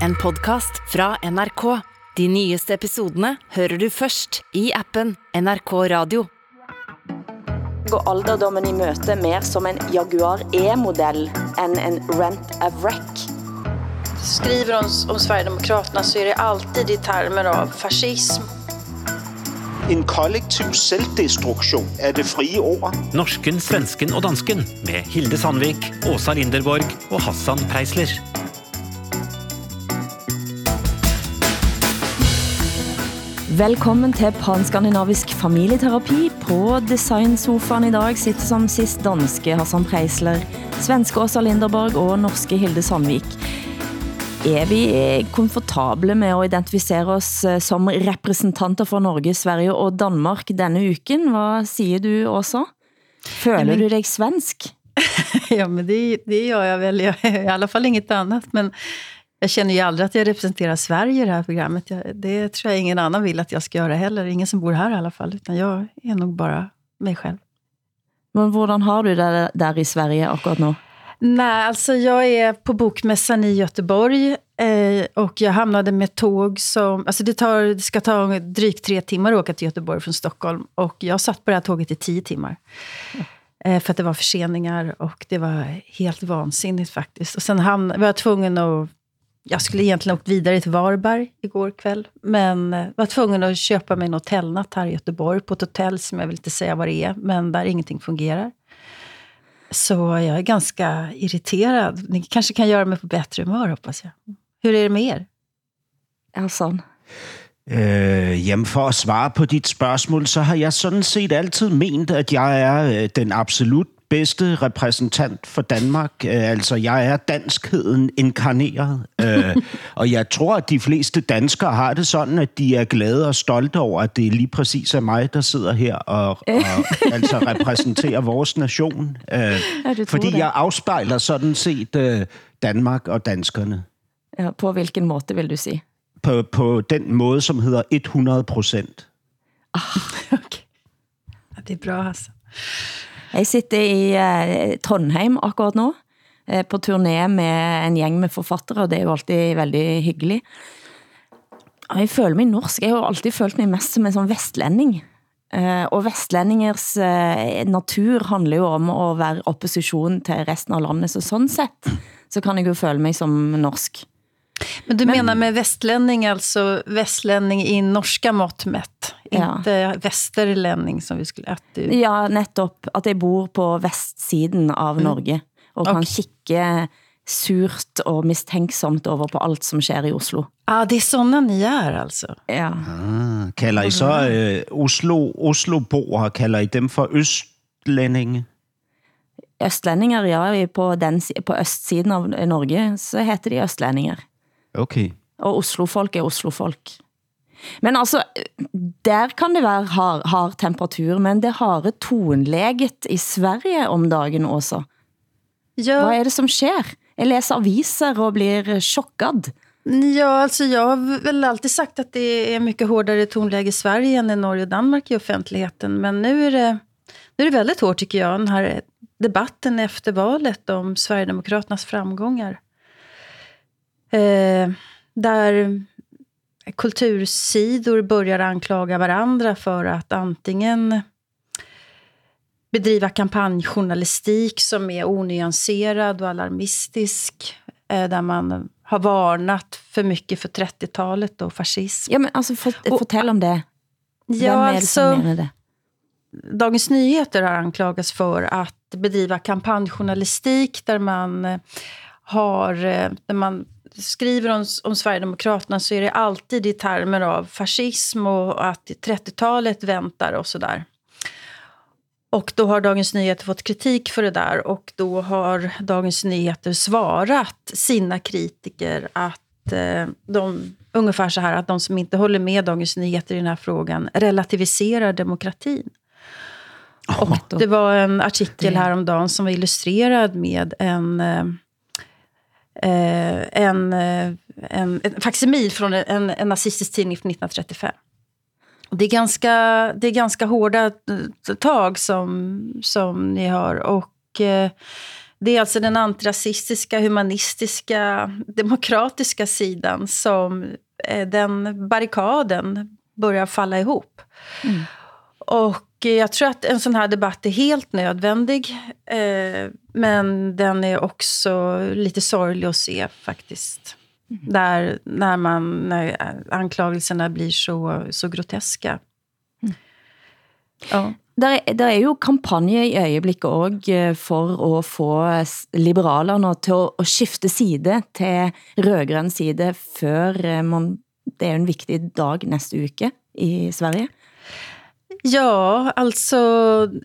En podcast fra NRK. De nyeste episodene hører du først i appen NRK Radio. går alderdommen i møte mer som en Jaguar E-modell än en Rent a Wreck. skriver om, om Sverigedemokraterna så är det alltid i termer av fascism. En kollektiv selvdestruktion af det frie ord. Norsken, svensken og dansken med Hilde Sandvik, Åsa Linderborg og Hassan Preisler. Velkommen til Panskandinavisk familieterapi. På designsofaen i dag sitter som sist danske Hassan Preisler, svenske Åsa Linderborg og norske Hilde Sandvik. Er vi eh, komfortable med at identificere oss eh, som representanter for Norge, Sverige og Danmark denne uken? Hvad siger du, Åsa? Føler du dig svensk? Ja, men det, det gör jag väl. Jag, I alla fall inget annat. Men jag känner ju aldrig att jag representerar Sverige i det här programmet. Jag, det tror jag ingen annan vill att jag ska göra heller. Ingen som bor här i alla fall. Utan jag är nog bara mig själv. Men hvordan har du det der i Sverige akkurat nu? Nej, alltså jag är på bokmässan i Göteborg eh, och jag hamnade med tåg som... Alltså det, tar, det ska ta drygt tre timmar att åka till Göteborg från Stockholm. Och jag satt på det här tåget i tio timmar. Eh, för att det var förseningar och det var helt vansinnigt faktiskt. Och sen hamn, var jag tvungen att... Jag skulle egentligen åkt vidare till Varberg igår kväll. Men eh, var tvungen att köpa mig en hotellnatt här i Göteborg. På ett hotell som jag vill inte säga vad det är, men där ingenting fungerar. Så jag är ganska irriterad. Ni kanske kan göra mig på bättre humör, hoppas jag. Hur är det med er? Hassan? Øh, jamen for at svare på dit spørgsmål, så har jeg sådan set altid ment, at jeg er øh, den absolut bedste repræsentant for Danmark. Øh, altså, jeg er danskheden inkarneret. øh, og jeg tror, at de fleste danskere har det sådan, at de er glade og stolte over, at det lige præcis er mig, der sidder her og, og altså repræsenterer vores nation. Øh, Ja, fordi det. jeg afspejler sådan set øh, Danmark og danskerne Ja, på hvilken måte vil du sige? på, på den måde, som hedder 100 procent. Okay. Ja, det är bra, alltså. Jeg sitter i eh, Trondheim akkurat nu, eh, på turné med en gæng med forfattere, og det er jo alltid veldig hyggeligt. Og jeg føler mig norsk. Jeg har jo alltid følt mig mest som en sånn vestlænding. Eh, og vestlændingers eh, natur handler jo om at være opposition til resten av landet, så sådan sett så kan jeg jo føle mig som norsk. Men du menar med västlänning, alltså västlänning i norska mått mätt? Ja. Inte västerlänning som vi skulle... Att du... Ja, netop at jeg bor på vestsiden av Norge, og kan Ok. kigge surt og mistænksomt over på alt som sker i Oslo. ah, det är såna ni är altså. Ja. Ah, kalder I så øh, Oslo, Osloboer, kalder I dem for østlændinge? Østlændinger, ja, vi er på, den, på østsiden av Norge, så heter de østlændinger. Okay. Og Oslofolk er Oslofolk. Men altså, der kan det være hard, hard temperatur, men det harde tonlæget i Sverige om dagen også. Ja, Hvad er det som sker? Jeg læser aviser og blir chockad. ja, alltså jag har väl alltid sagt att det är mycket hårdare tonläge i Sverige än i Norge och Danmark i offentligheten. Men nu är det, nu är det väldigt hårt tycker jag, den här debatten efter valet om Sverigedemokraternas framgångar. Eh, där kultursidor börjar anklaga varandra för att antingen bedriva kampanjjournalistik som är onyanserad och alarmistisk, eh, där man har varnat för mycket för 30-talet och fascism. Ja, men altså, for, fortæl om det. Hvem er det som alltså, mener det? Dagens Nyheter har anklagats för att bedriva kampanjjournalistik där man eh, har, eh, där man skriver om, om Sverigedemokraterna så är det alltid i termer av fascism och att 30-talet väntar och sådär. Och då har Dagens Nyheter fått kritik för det där och då har Dagens Nyheter svarat sina kritiker att eh, de, ungefär så här, att de som inte håller med Dagens Nyheter i den här frågan relativiserar demokratin. Och det var en artikel häromdagen som var illustrerad med en, eh, en, eh, en, en facsimil från en, en nazistisk tidning från 1935. Och Det är ganska, det är ganska hårda eh, tag som, som ni har. Och eh, Det är alltså den antirasistiska, humanistiska, demokratiska sidan som eh, den barrikaden börjar falla ihop. Mm. Och jag tror att en sån här debatt är helt nödvändig. Eh, men den är också lite sorglig att se faktiskt. Mm. Där, när, man, när anklagelserna blir så, så groteska. Mm. Ja. Der, der er jo kampagne i øjeblikket også eh, for at få liberalerne til at, at skifte side til rødgrøn side, før eh, man, det er en viktig dag næste uke i Sverige. Ja, alltså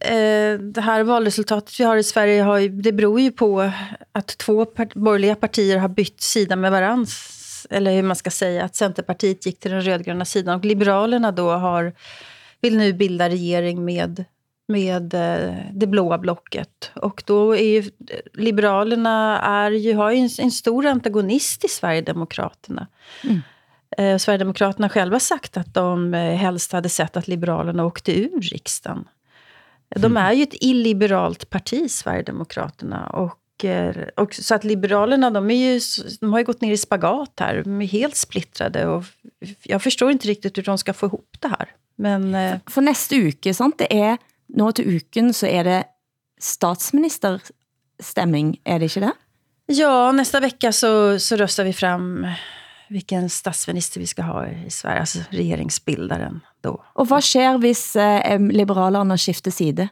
eh, det här valresultatet vi har i Sverige har ju, det beror ju på att två part borgerliga partier har bytt sida med varandra. Eller hur man ska säga, att Centerpartiet gick till den rödgröna sidan och Liberalerna då har vill nu bilda regering med, med eh, det blåa blocket. Och då är ju Liberalerna är ju, har ju en, en stor antagonist i Sverigedemokraterna. Mm. Eh, Sverigedemokraterna själva sagt att de eh, helst hade sett att Liberalerna åkte ur riksdagen. De mm. är ju ett illiberalt parti, Sverigedemokraterna. Och, eh, och, så att Liberalerna, de, är ju, de har ju gått ner i spagat här. De är helt splittrade. Och jag förstår inte riktigt hur de ska få ihop det här. Men, eh, for, for næste uke, sant? Det er, nå til uken, så er det statsministerstämming, är det ikke det? Ja, nästa vecka så, så röstar vi fram vilken statsminister vi ska ha i Sverige, alltså regeringsbildaren då. Och vad sker hvis eh, Liberalerna skifter side?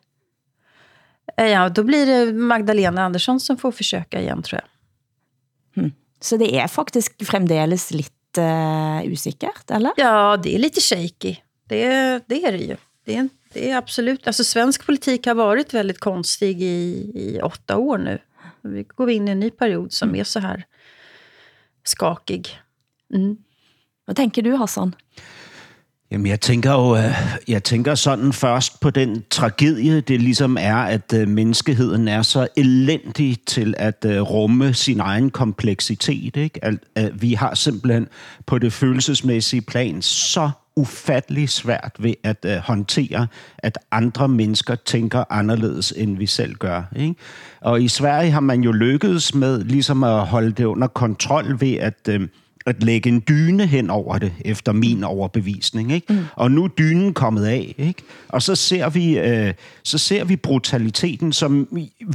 Eh, ja, då blir det Magdalena Andersson som får försöka igen, tror jag. Hmm. Så det är faktiskt fremdeles lite uh, usikkert, eller? Ja, det är lite shaky. Det, det är det ju. Det är, det är absolut... Alltså svensk politik har varit väldigt konstig i, i åtta år nu. Vi går in i en ny period som mm. är så här skakig. Mm. Hvad tænker du, Hassan? Jamen, jeg tænker jo, øh, jeg tænker sådan først på den tragedie, det ligesom er, at øh, menneskeheden er så elendig til at øh, rumme sin egen kompleksitet. Ikke? At, vi har simpelthen på det følelsesmæssige plan så ufattelig svært ved at uh, håndtere, at andre mennesker tænker anderledes, end vi selv gør. Ikke? Og i Sverige har man jo lykkedes med ligesom at holde det under kontrol ved at... Uh, at lægge en dyne hen over det, efter min overbevisning. Ikke? Mm. Og nu er dynen kommet af, ikke? og så ser vi, øh, så ser vi brutaliteten, som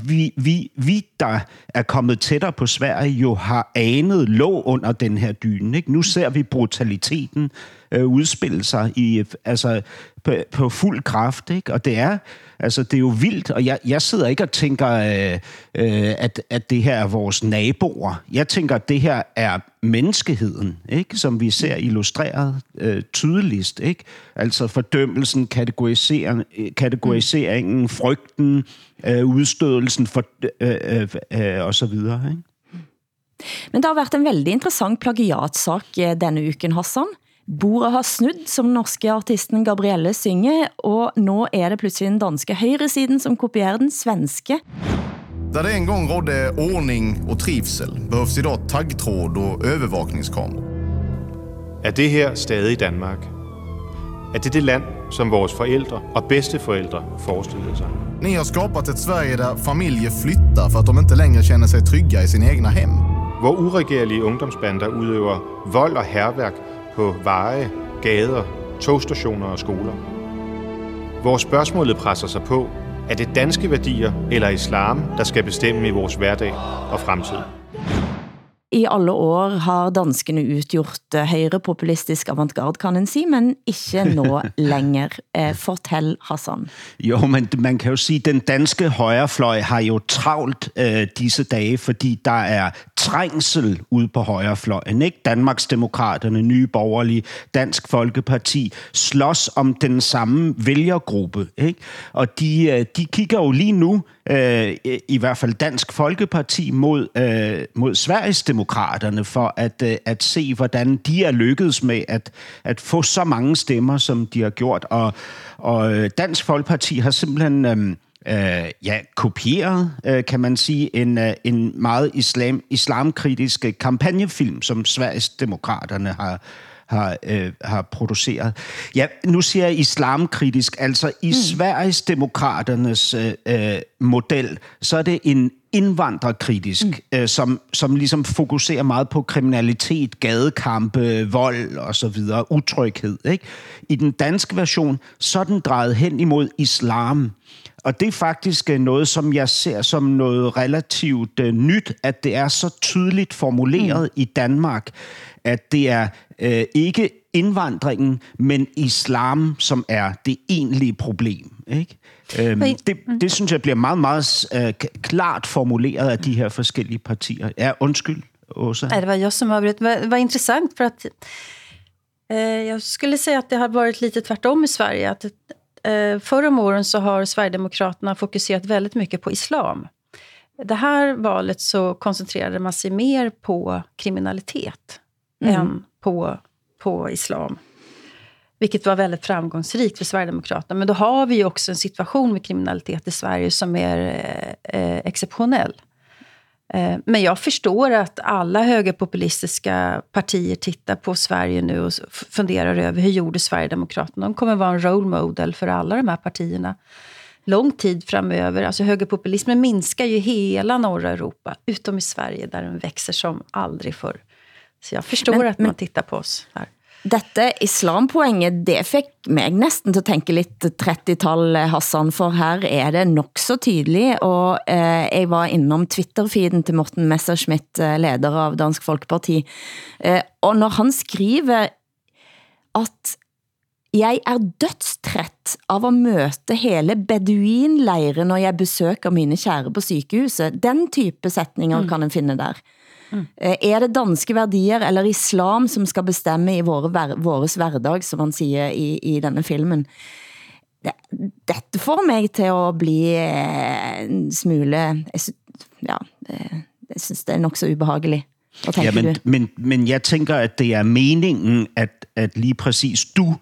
vi, vi, vi, der er kommet tættere på Sverige, jo har anet lå under den her dyne. Ikke? Nu ser vi brutaliteten øh, udspille sig i, altså, på, på fuld kraft. Ikke? Og det er, altså, det er jo vildt, og jeg, jeg sidder ikke og tænker, øh, øh, at, at det her er vores naboer. Jeg tænker, at det her er menneskeheden, ikke? som vi ser illustreret øh, tydeligst. Ikke? Altså fordømmelsen, kategorisering, kategoriseringen, frygten, øh, udstødelsen for, øh, øh, øh, og så videre. Ikke? Men det har været en veldig interessant plagiatssak eh, denne uken, Hassan. Bordet har snudd, som norske artisten Gabrielle synger, og nå er det pludselig den danske højresiden, som kopierer den svenske. Där det en gång rådde ordning och trivsel behövs idag taggtråd och övervakningskameror. Er det her stadig Danmark? Er det det land, som vores forældre og bedsteforældre forestillede sig? Ni har skapat ett Sverige där familjer flyttar för att de inte längre känner sig trygga i sina egna hem. Hvor uregerlige ungdomsbander udøver vold og herværk på veje, gader, togstationer og skoler. Hvor spørgsmålet presser sig på, er det danske værdier eller islam, der skal bestemme i vores hverdag og fremtid? I alle år har danskene utgjort eh, høyrepopulistisk avantgarde, kan en si, men ikke nå længere. Eh, fortæl, Hassan. Jo, men man kan jo sige, at den danske højrefløj har jo travlt øh, disse dage, fordi der er trængsel ude på højrefløjen. Ikke? Danmarks Demokraterne, Nye Borgerlige, Dansk Folkeparti slås om den samme vælgergruppe. Ikke? Og de, øh, de kigger jo lige nu øh, i hvert fald Dansk Folkeparti mod, øh, mod Sveriges Demokraterne for at, øh, at se, hvordan de er lykkedes med at, at få så mange stemmer, som de har gjort. Og, og øh, Dansk Folkeparti har simpelthen... Øh, øh, ja, kopieret, øh, kan man sige, en, øh, en meget islam, islamkritisk kampagnefilm, som Sveriges Demokraterne har, har, øh, har produceret. Ja, nu siger jeg islamkritisk. Altså i mm. Sveriges demokraternes øh, øh, model, så er det en indvandrerkritisk, mm. øh, som, som ligesom fokuserer meget på kriminalitet, gadekampe, vold og så videre, utryghed. Ikke? I den danske version, så er den drejet hen imod islam. Og det er faktisk øh, noget, som jeg ser som noget relativt uh, nyt, at det er så tydeligt formuleret mm. i Danmark, at det er uh, ikke indvandringen, men islam, som er det egentlige problem. Ikke? Øhm, det, mm. det synes jeg bliver meget, meget uh, klart formuleret af de her forskellige partier. Ja, undskyld, Åsa. Nej, det var jag som avbröt. Det var, intressant för att eh, jag skulle säga att det har varit lite tvärtom i Sverige. Att eh, förra om åren så har Sverigedemokraterna fokuserat väldigt mycket på islam. Det här valet så koncentrerade man sig mer på kriminalitet mm. än på, på islam. Vilket var väldigt framgångsrikt för Sverigedemokraterna. Men då har vi ju också en situation med kriminalitet i Sverige som är eh, exceptionell. Eh, men jag förstår att alla högerpopulistiska partier tittar på Sverige nu och funderar över hur gjorde Sverigedemokraterna? De kommer vara en role model för alla de här partierna lång tid framöver. Alltså högerpopulismen minskar ju hela norra Europa, utom i Sverige där den växer som aldrig förr. Så jeg forstår men, at man tittar på oss her. Dette islampoenget, det fik mig næsten til at tænke lidt 30-tal, Hassan, for her er det nok så tydeligt, og eh, jeg var innom Twitter-feeden til Morten Messerschmidt, eh, leder av Dansk Folkeparti, eh, og når han skriver at jeg er dødstræt av at møte hele beduinlejre, når jeg besøger mine kære på sygehuset. Den type sætninger mm. kan en finde der. Mm. Er det danske værdier eller islam, som skal bestemme i våre, vores hverdag, som man siger i, i denne filmen? Det, dette får mig til at bli eh, en smule, ja, jeg synes det er nok så ubehageligt. Ja, men, men, men jeg tænker, at det er meningen, at, at lige præcis du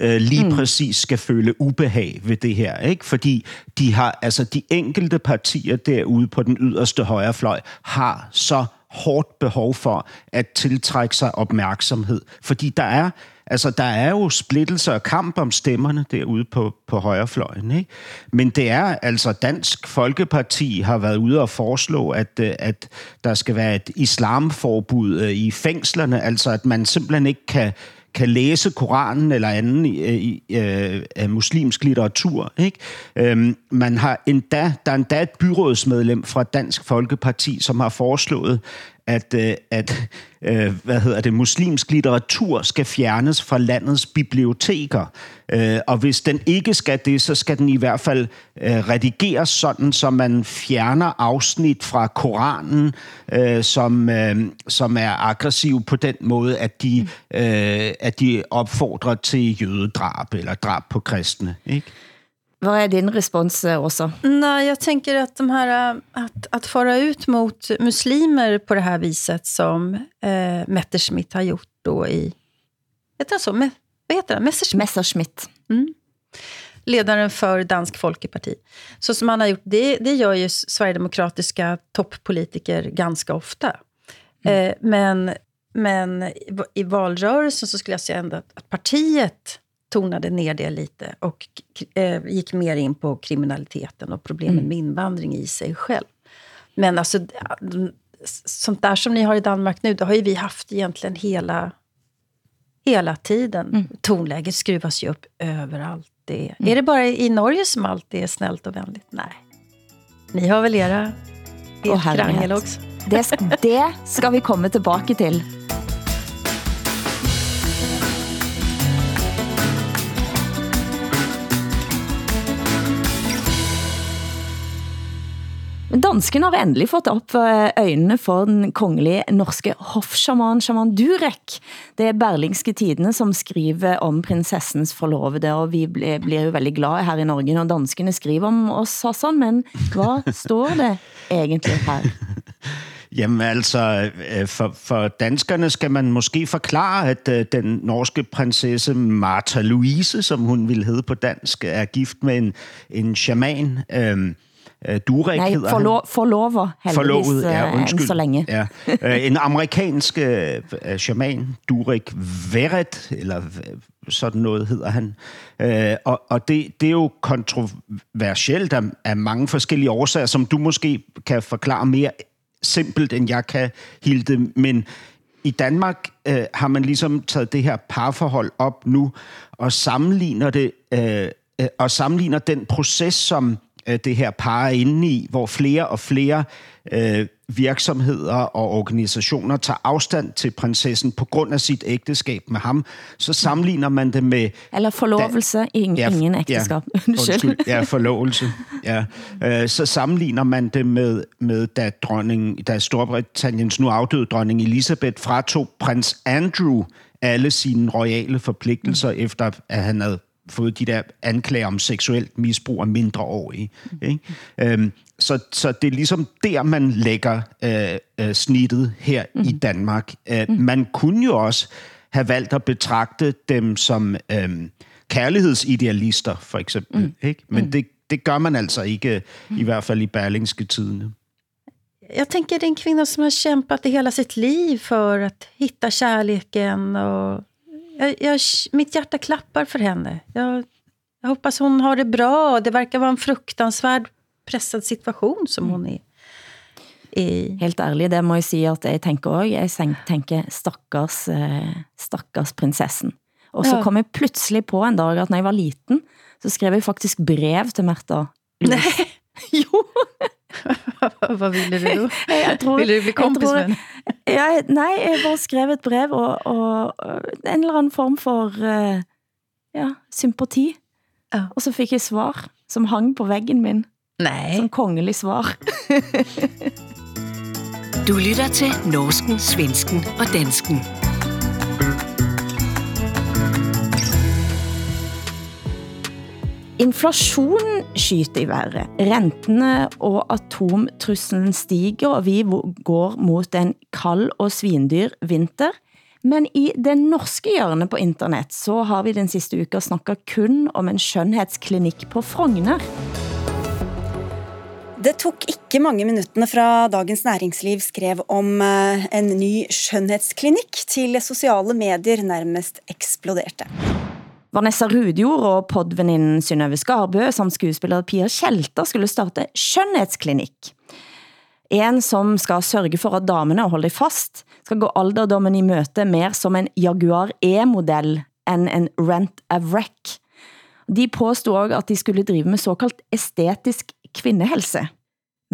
øh, lige mm. præcis skal føle ubehag ved det her, ikke? Fordi de har, altså de enkelte partier derude på den yderste højrefløj har så hårdt behov for at tiltrække sig opmærksomhed. Fordi der er, altså, der er jo splittelse og kamp om stemmerne derude på, på højrefløjen. Ikke? Men det er altså Dansk Folkeparti har været ude og foreslå, at, øh, at der skal være et islamforbud øh, i fængslerne, altså at man simpelthen ikke kan kan læse Koranen eller anden i, øh, i, øh, i, muslimsk litteratur. Ikke? Øhm, man har endda, der er endda et byrådsmedlem fra Dansk Folkeparti, som har foreslået, at, øh, at uh, hvad hedder det, muslimsk litteratur skal fjernes fra landets biblioteker. Uh, og hvis den ikke skal det, så skal den i hvert fald redigeres sådan, så man fjerner afsnit fra Koranen, uh, som, som er aggressiv på den måde, at de, uh, at de opfordrer til jødedrab eller drab på kristne. Ikke? Vad är din respons, Åsa? Nej, jag tänker att, de här, att, att fara ut mot muslimer på det här viset som eh, Messerschmitt har gjort då i... Heter det så? Me, vad heter det? Messerschmitt? Messerschmitt. Mm. Ledaren för Dansk Folkeparti. Så som han har gjort, det, det gör ju sverigedemokratiska toppolitiker ganska ofta. Mm. Eh, men, men i valrörelsen så skulle jag säga ändå att, att partiet tonade ner det lite och eh, gick mer in på kriminaliteten och problemen mm. med invandring i sig själv. Men alltså, sånt där som ni har i Danmark nu, det har ju vi haft egentligen hela, hela tiden. Mm. Tonläget skruvas ju upp överallt. Det, mm. Är det bara i Norge som allt är snällt och vänligt? Nej. Ni har väl era, ert krangel också? Det, det ska vi komma tillbaka till. Dansken har endelig fått op eh, øjnene for den kongelige norske hofshaman, shaman Durek. Det er Berlingske Tidene, som skriver om prinsessens forlovede, og vi bliver jo veldig glade her i Norge, når danskene skriver om oss, Hassan, men hvad står det egentlig her? Jamen altså, øh, for, for danskerne skal man måske forklare, at øh, den norske prinsesse Martha Louise, som hun ville hedde på dansk, er gift med en, en shaman. Uh, øhm, øh, Durek Nej, hedder forlo han. forlover heldigvis Forlovet, ja, enn undskyld. så længe. Ja. Øh, en amerikansk øh, øh, shaman, Durek Verret, eller øh, sådan noget hedder han. Øh, og og det, det er jo kontroversielt af, af mange forskellige årsager, som du måske kan forklare mere simpelt, end jeg kan, Hilde. Men i Danmark øh, har man ligesom taget det her parforhold op nu, og sammenligner det, øh, øh, og sammenligner den proces, som øh, det her par er inde i, hvor flere og flere øh, virksomheder og organisationer tager afstand til prinsessen på grund af sit ægteskab med ham, så sammenligner man det med... Eller forlovelse, Ja, ingen ja, ægteskab. undskyld, ja, forlovelse. Ja. Øh, så sammenligner man det med, med da, dronning, da Storbritanniens nu afdøde dronning Elisabeth fratog prins Andrew alle sine royale forpligtelser, mm. efter at han havde fået de der anklager om seksuelt misbrug af mindreårige. Ikke? Øhm, så, så det er ligesom der, man lægger øh, øh, snittet her mm. i Danmark. Øh, mm. Man kunne jo også have valgt at betragte dem som øh, kærlighedsidealister, for eksempel. Mm. Ikke? Men mm. det, det gør man altså ikke, i hvert fald i Berlingske Tidene. Jag tänker det är en kvinna som har kämpat i hela sitt liv för att hitta kärleken. Och jag, jag, mitt hjärta klappar för henne. Jag, jag hoppas hon har det bra. Det verkar vara en fruktansvärd pressad situation som hon är i. Helt ærlig, det må jeg sige, at jeg tænker også, jeg tænker stakkars, eh, stakkars prinsessen. Og så Ja. kom jeg pludselig på en dag, at når jeg var liten, så skrev jeg faktisk brev til Märtha. Nej. jo. Vad ville du då? Jeg tror, Ville du bli kompis med henne? Jeg, nej, jeg bare skrev et brev, og, og, og en eller anden form for uh, ja, sympati. Ja. Og så fik jeg svar, som hang på væggen min, Nej. som kongelig svar. Du lytter til Norsken, Svensken og Dansken. Inflation skyter i været, Rentene og atomtrusselen stiger, og vi går mot en kald og svindyr vinter. Men i det norske hjørne på internet, så har vi den sidste uke snakket kun om en skønhedsklinik på Frogner. Det tok ikke mange minuttene fra Dagens Næringsliv skrev om eh, en ny skjønnhetsklinikk til sosiale medier nærmest eksploderte. Vanessa Rudjord og podveninden Synnøve Skarbø samt skuespiller Pia Kjelter skulle starte skønhedsklinikk. En som skal sørge for at damene holder fast, skal gå alderdommen i møte mer som en Jaguar E-modell end en Rent a Wreck. De påstod også, at de skulle drive med såkaldt estetisk kvindehelse.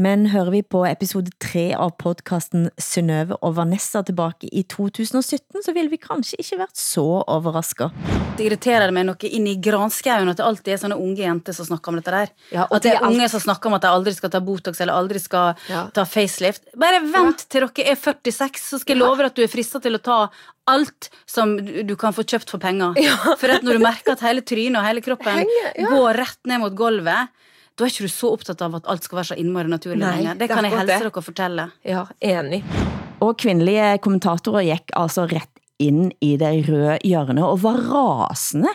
Men hører vi på episode 3 av podcasten Synnøve og Vanessa tilbage i 2017, så ville vi kanskje ikke vært så overrasket. Det irriterer meg noe inn i granskauen at det alltid er sånne unge jenter som snakker om dette der. Ja, og at det det er alt- unge som snakker om at de aldri skal ta Botox eller aldri skal Ja. ta facelift. Bare vent til dere er 46, så skal jeg love at du er fristet til å ta alt som du kan få kjøpt for penger. For at når du merker at hele trynet og hele kroppen Henger, ja. går rett ned mot gulvet, da er ikke du så opptatt av at alt skal være så innmari naturlig Nei, lenger. Det er kan jeg helse det. dere fortelle. Ja, enig. Og kvindelige kommentatorer gik altså ret ind i det røde hjørne og var rasende.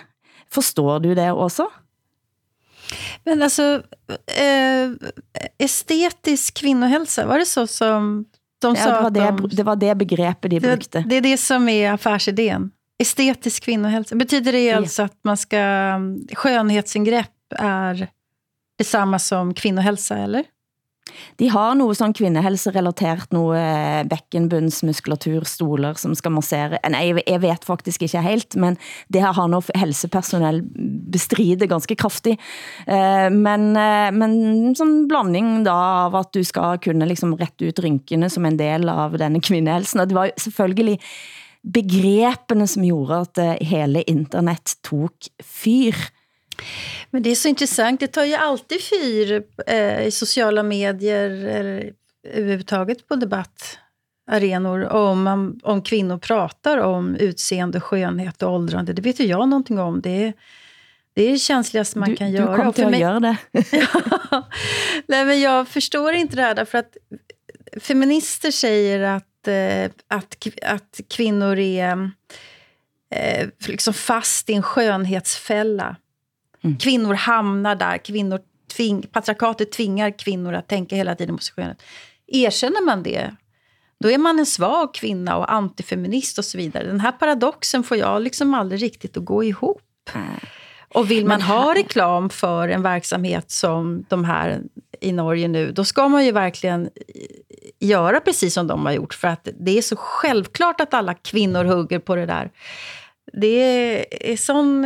Forstår du det også? Men alltså, eh, estetisk kvinnohälsa, var det så som de Ja, sa? det, var det, de, det var det begreppet de det, brukte. det är det som är affärsidén. Estetisk kvinnohälsa. Betyder det alltså att man ska... Skönhetsingrepp är detsamma som kvinnohälsa, eller? De har noe sånn kvindehelse-relatert, noe eh, bekkenbundsmuskulatur, stoler som skal massere. Nej, jeg- vet faktisk ikke helt, men det her har nå helsepersonell bestridet ganske kraftig. Eh, Men, eh, men som blanding da av at du skal kunne liksom rette ut rynkene som en del av denne kvinnehelsen. Og det var selvfølgelig begrepene som gjorde at eh, hele internet tok fyr. Men det är så intressant. Det tar ju alltid fyr eh, i sociala medier eller överhuvudtaget på debattarenor om, man, om kvinnor pratar om utseende, skönhet och åldrande. Det vet ju jag någonting om. Det är det, är det känsligaste man Du, kan du göra. kom Och til för at mig- gøre det. Nej, men jag förstår inte det här därför att feminister säger att, eh, att, att kvinnor är eh, liksom fast i en skönhetsfälla. Kvinnor hamnar där, kvinnor tving, patriarkatet tvingar kvinnor att tänka hela tiden på sig själva. Erkänner man det, då är man en svag kvinna och antifeminist och så vidare. Den här paradoxen får jag liksom aldrig riktigt att gå ihop. Och vill man ha reklam för en verksamhet som de här i Norge nu, då ska man ju verkligen göra precis som de har gjort. För att det är så självklart att alla kvinnor hugger på det där. Det är sån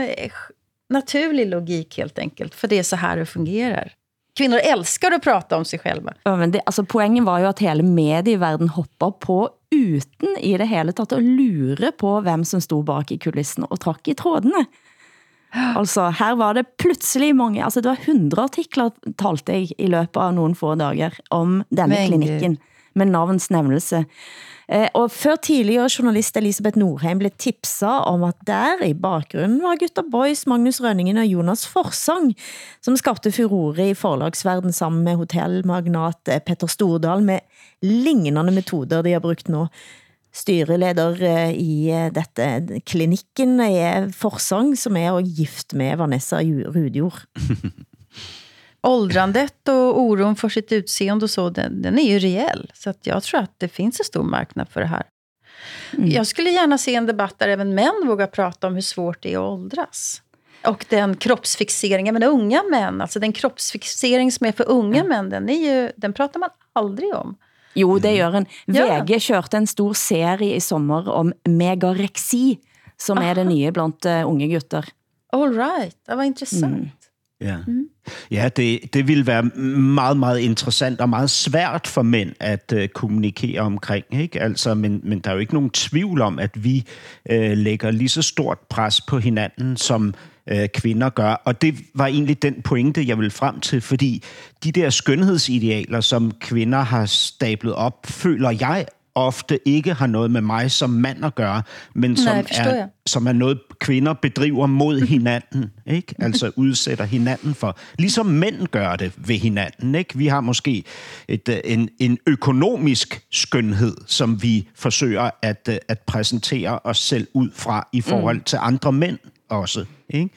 naturlig logik helt enkelt, för det är så här det fungerar. Kvinnor älskar att prata om sig själva. Ja, men det, altså, poenget var jo at hele medieverden hopper på uten i det hele tatt at lure på hvem som stod bak i kulissen og trakk i trådene. Altså, her var det pludselig mange, altså det var 100 artikler, talte jeg i løbet av nogle få dager, om denne Men klinikken med navnsnævnelse. Eh, Eh, og før tidligere journalist Elisabeth Norheim blev tipset om at der i bakgrunden var Gutter Boys, Magnus Rønningen og Jonas Forsang, som skabte furore i forlagsverden sammen med hotelmagnat eh, Petter Stordal med lignende metoder de har brugt nu. Styreleder eh, i dette klinikken er Forsang, som er og gift med Vanessa Rudjord. Åldrandet och oron för sitt utseende och så, den, den är ju reell. Så att jag tror att det finns en stor marknad för det här. Jag skulle gärna se en debatt där även män vågar prata om hur svårt det är att åldras. Och den kroppsfixeringen, men unga män, alltså den kroppsfixering som är för unga män, den, är ju, den pratar man aldrig om. Jo, det gør en. Ja. VG kørte en stor serie i sommer om megareksi, som er det nye blandt uh, unge gutter. All right, det var intressant. Ja, ja det, det vil være meget, meget interessant og meget svært for mænd at øh, kommunikere omkring. Ikke? Altså, men, men der er jo ikke nogen tvivl om, at vi øh, lægger lige så stort pres på hinanden, som øh, kvinder gør. Og det var egentlig den pointe, jeg ville frem til, fordi de der skønhedsidealer, som kvinder har stablet op, føler jeg ofte ikke har noget med mig som mand at gøre, men som, Nej, er, jeg. som er noget, kvinder bedriver mod hinanden, ikke? Altså udsætter hinanden for. Ligesom mænd gør det ved hinanden, ikke? Vi har måske et, øh, en, en økonomisk skønhed, som vi forsøger at, øh, at præsentere os selv ud fra i forhold Mm. til andre mænd også, ikke?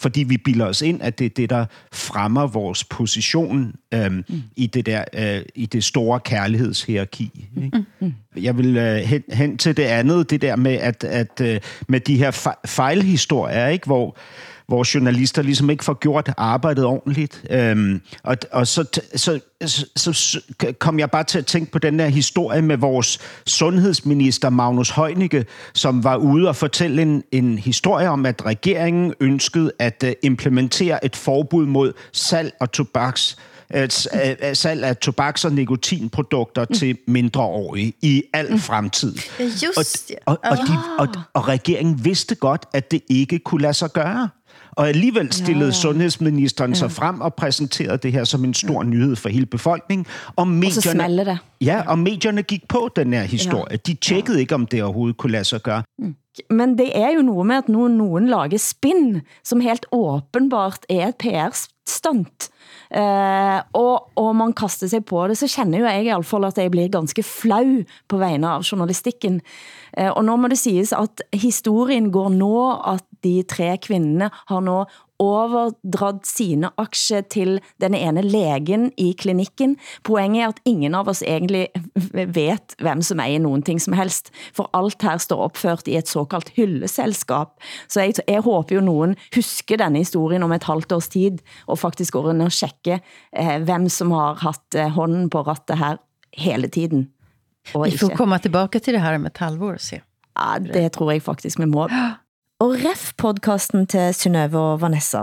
Fordi vi bilder os ind, at det er det, der fremmer vores position øhm, mm. i, det der, øh, i det store kærlighedshierarki. Ikke? Mm. Jeg vil øh, hen, hen til det andet, det der med, at, at øh, med de her fe- fejlhistorier, ikke? Hvor, hvor journalister ligesom ikke får gjort arbejdet ordentligt. Øhm, og og så, så, så, så, kom jeg bare til at tænke på den der historie med vores sundhedsminister Magnus Heunicke, som var ude og fortælle en, en historie om, at regeringen ønskede at uh, implementere et forbud mod salg og tobaks at, at salg af tobaks- og nikotinprodukter mm. til mindreårige i al fremtid. Ja, just og, og, og, de, og, og regeringen vidste godt, at det ikke kunne lade sig gøre. Og alligevel stillede ja, ja. sundhedsministeren ja. sig frem og præsenterede det her som en stor nyhed for hele befolkningen. Og medierne, smalle det. Ja, og medierne gik på den her historie. Ja. De tjekkede ikke, om det overhovedet kunne lade sig gøre. Men det er jo noget med, at nu nogen lager spin, som helt åbenbart er et PR-stunt. Uh, og, og man kaster sig på det, så kender jo jeg i alle fall, at jeg bliver ganske flau på vegne av journalistikken. Uh, og nå må det siges, at historien går nå, at de tre kvinderne har nå overdraget sine aktier til den ene lægen i klinikken. Poenget er, at ingen av oss egentlig vet, hvem som er i nogen ting som helst. For alt her står opført i et såkaldt hylleselskab. Så jeg, jeg håber jo nogen husker denne historien om et halvt års tid, og faktisk går ind og tjekke, eh, hvem som har haft eh, hånden på rattet her hele tiden. Og Vi får ikke- komma tillbaka till det här om ett halvår och se. Ja, det tror jeg faktisk vi må. Og ref podcasten til Synnøve og Vanessa.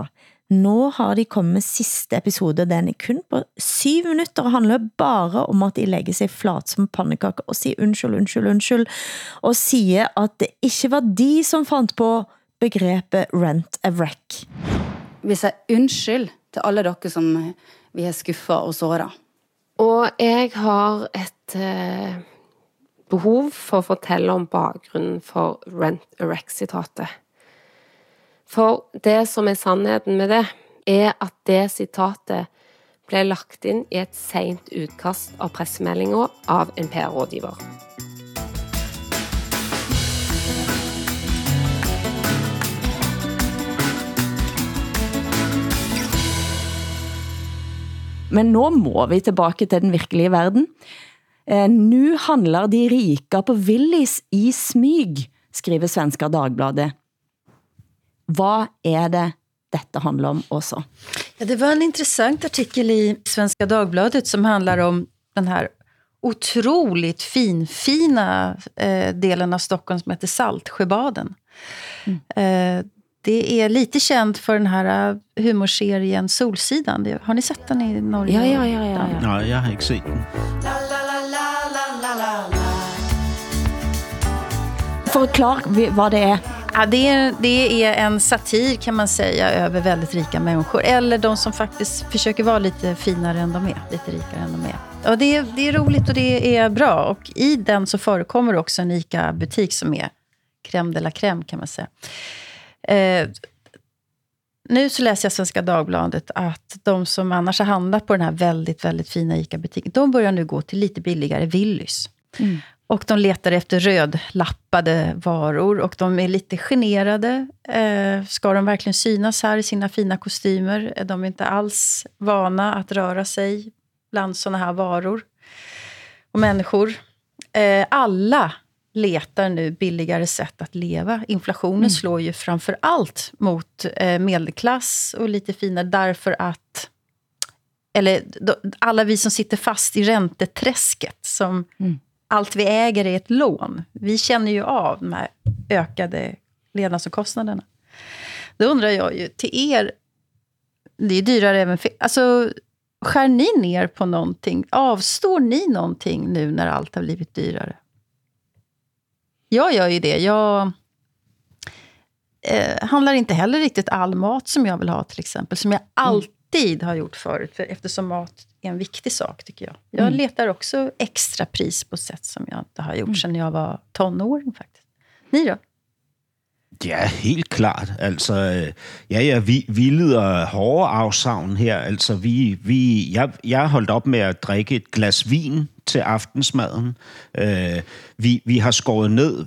Nå har de kommet med sidste episode. Den er kun på syv minutter og handler bare om at de lægger sig flat som pannekaker og siger undskyld, undskyld, undskyld. Og siger at det ikke var de som fandt på begrebet rent a wreck. Vi siger undskyld til alle dere som vi har skuffet og såret. Og jeg har et eh, behov for at fortælle om baggrunden for Rent a Wreck-citatet. For det som er sandheden med det, er at det citatet blev lagt ind i et sent udkast av pressemeldinger av en PR-rådgiver. Men nu må vi tillbaka till den virkelige verden. Eh, nu handlar de rika på Willis i smyg, skriver Svenska Dagbladet. Vad är det detta handlar om också? Ja, det var en intressant artikel i Svenska Dagbladet som handlar om den här otroligt finfina eh, delen av Stockholm som heter Saltsjöbaden. Mm. Eh, det är lite känt för den här eh, humorserien Solsidan. Har ni sett den i Norge? Ja, ja, ja. ja, ja. Nej, jag har inte sett den. Förklara vad det är. Ja, det, är, det är en satir kan man säga över väldigt rika människor. Eller de som faktiskt försöker vara lite finare än de är. Lite rikare än de är. Och det, är, det är roligt och det är bra. Och i den så förekommer också en ICA-butik som är crème de la crème kan man säga. Eh, nu så läser jag Svenska Dagbladet att de som annars har handlat på den här väldigt, väldigt fina ICA-butiken, de börjar nu gå till lite billigare Willys. Mm. Och de letar efter rödlappade varor och de är lite generade. Eh, ska de verkligen synas här i sina fina kostymer? De är inte alls vana att röra sig bland såna här varor och människor. Eh, alla letar nu billigare sätt att leva. Inflationen mm. slår ju framför allt mot eh, medelklass och lite finare därför att eller alla vi som sitter fast i ränteträsket, som mm allt vi äger är ett lån. Vi känner ju av de här ökade levnadsomkostnaderna. Då undrar jag ju, till er, det är dyrare även för... Alltså, skär ni ner på någonting? Avstår ni någonting nu när allt har blivit dyrare? Jag gör ju det. Jag eh, handlar inte heller riktigt all mat som jag vill ha, till exempel. Som jag alltid har gjort förut, för eftersom mat är en viktig sak, tycker jag. Jag mm. letar också extra pris på sätt som jag inte har gjort mm. sedan jag var tonåring. faktiskt. Ni då? Ja, helt klart. Altså, ja, ja, vi, vi lider hårde afsavn her. Altså, vi, vi, jeg, jeg har holdt op med at drikke et glas vin til aftensmaden. Uh, vi, vi har skåret ned,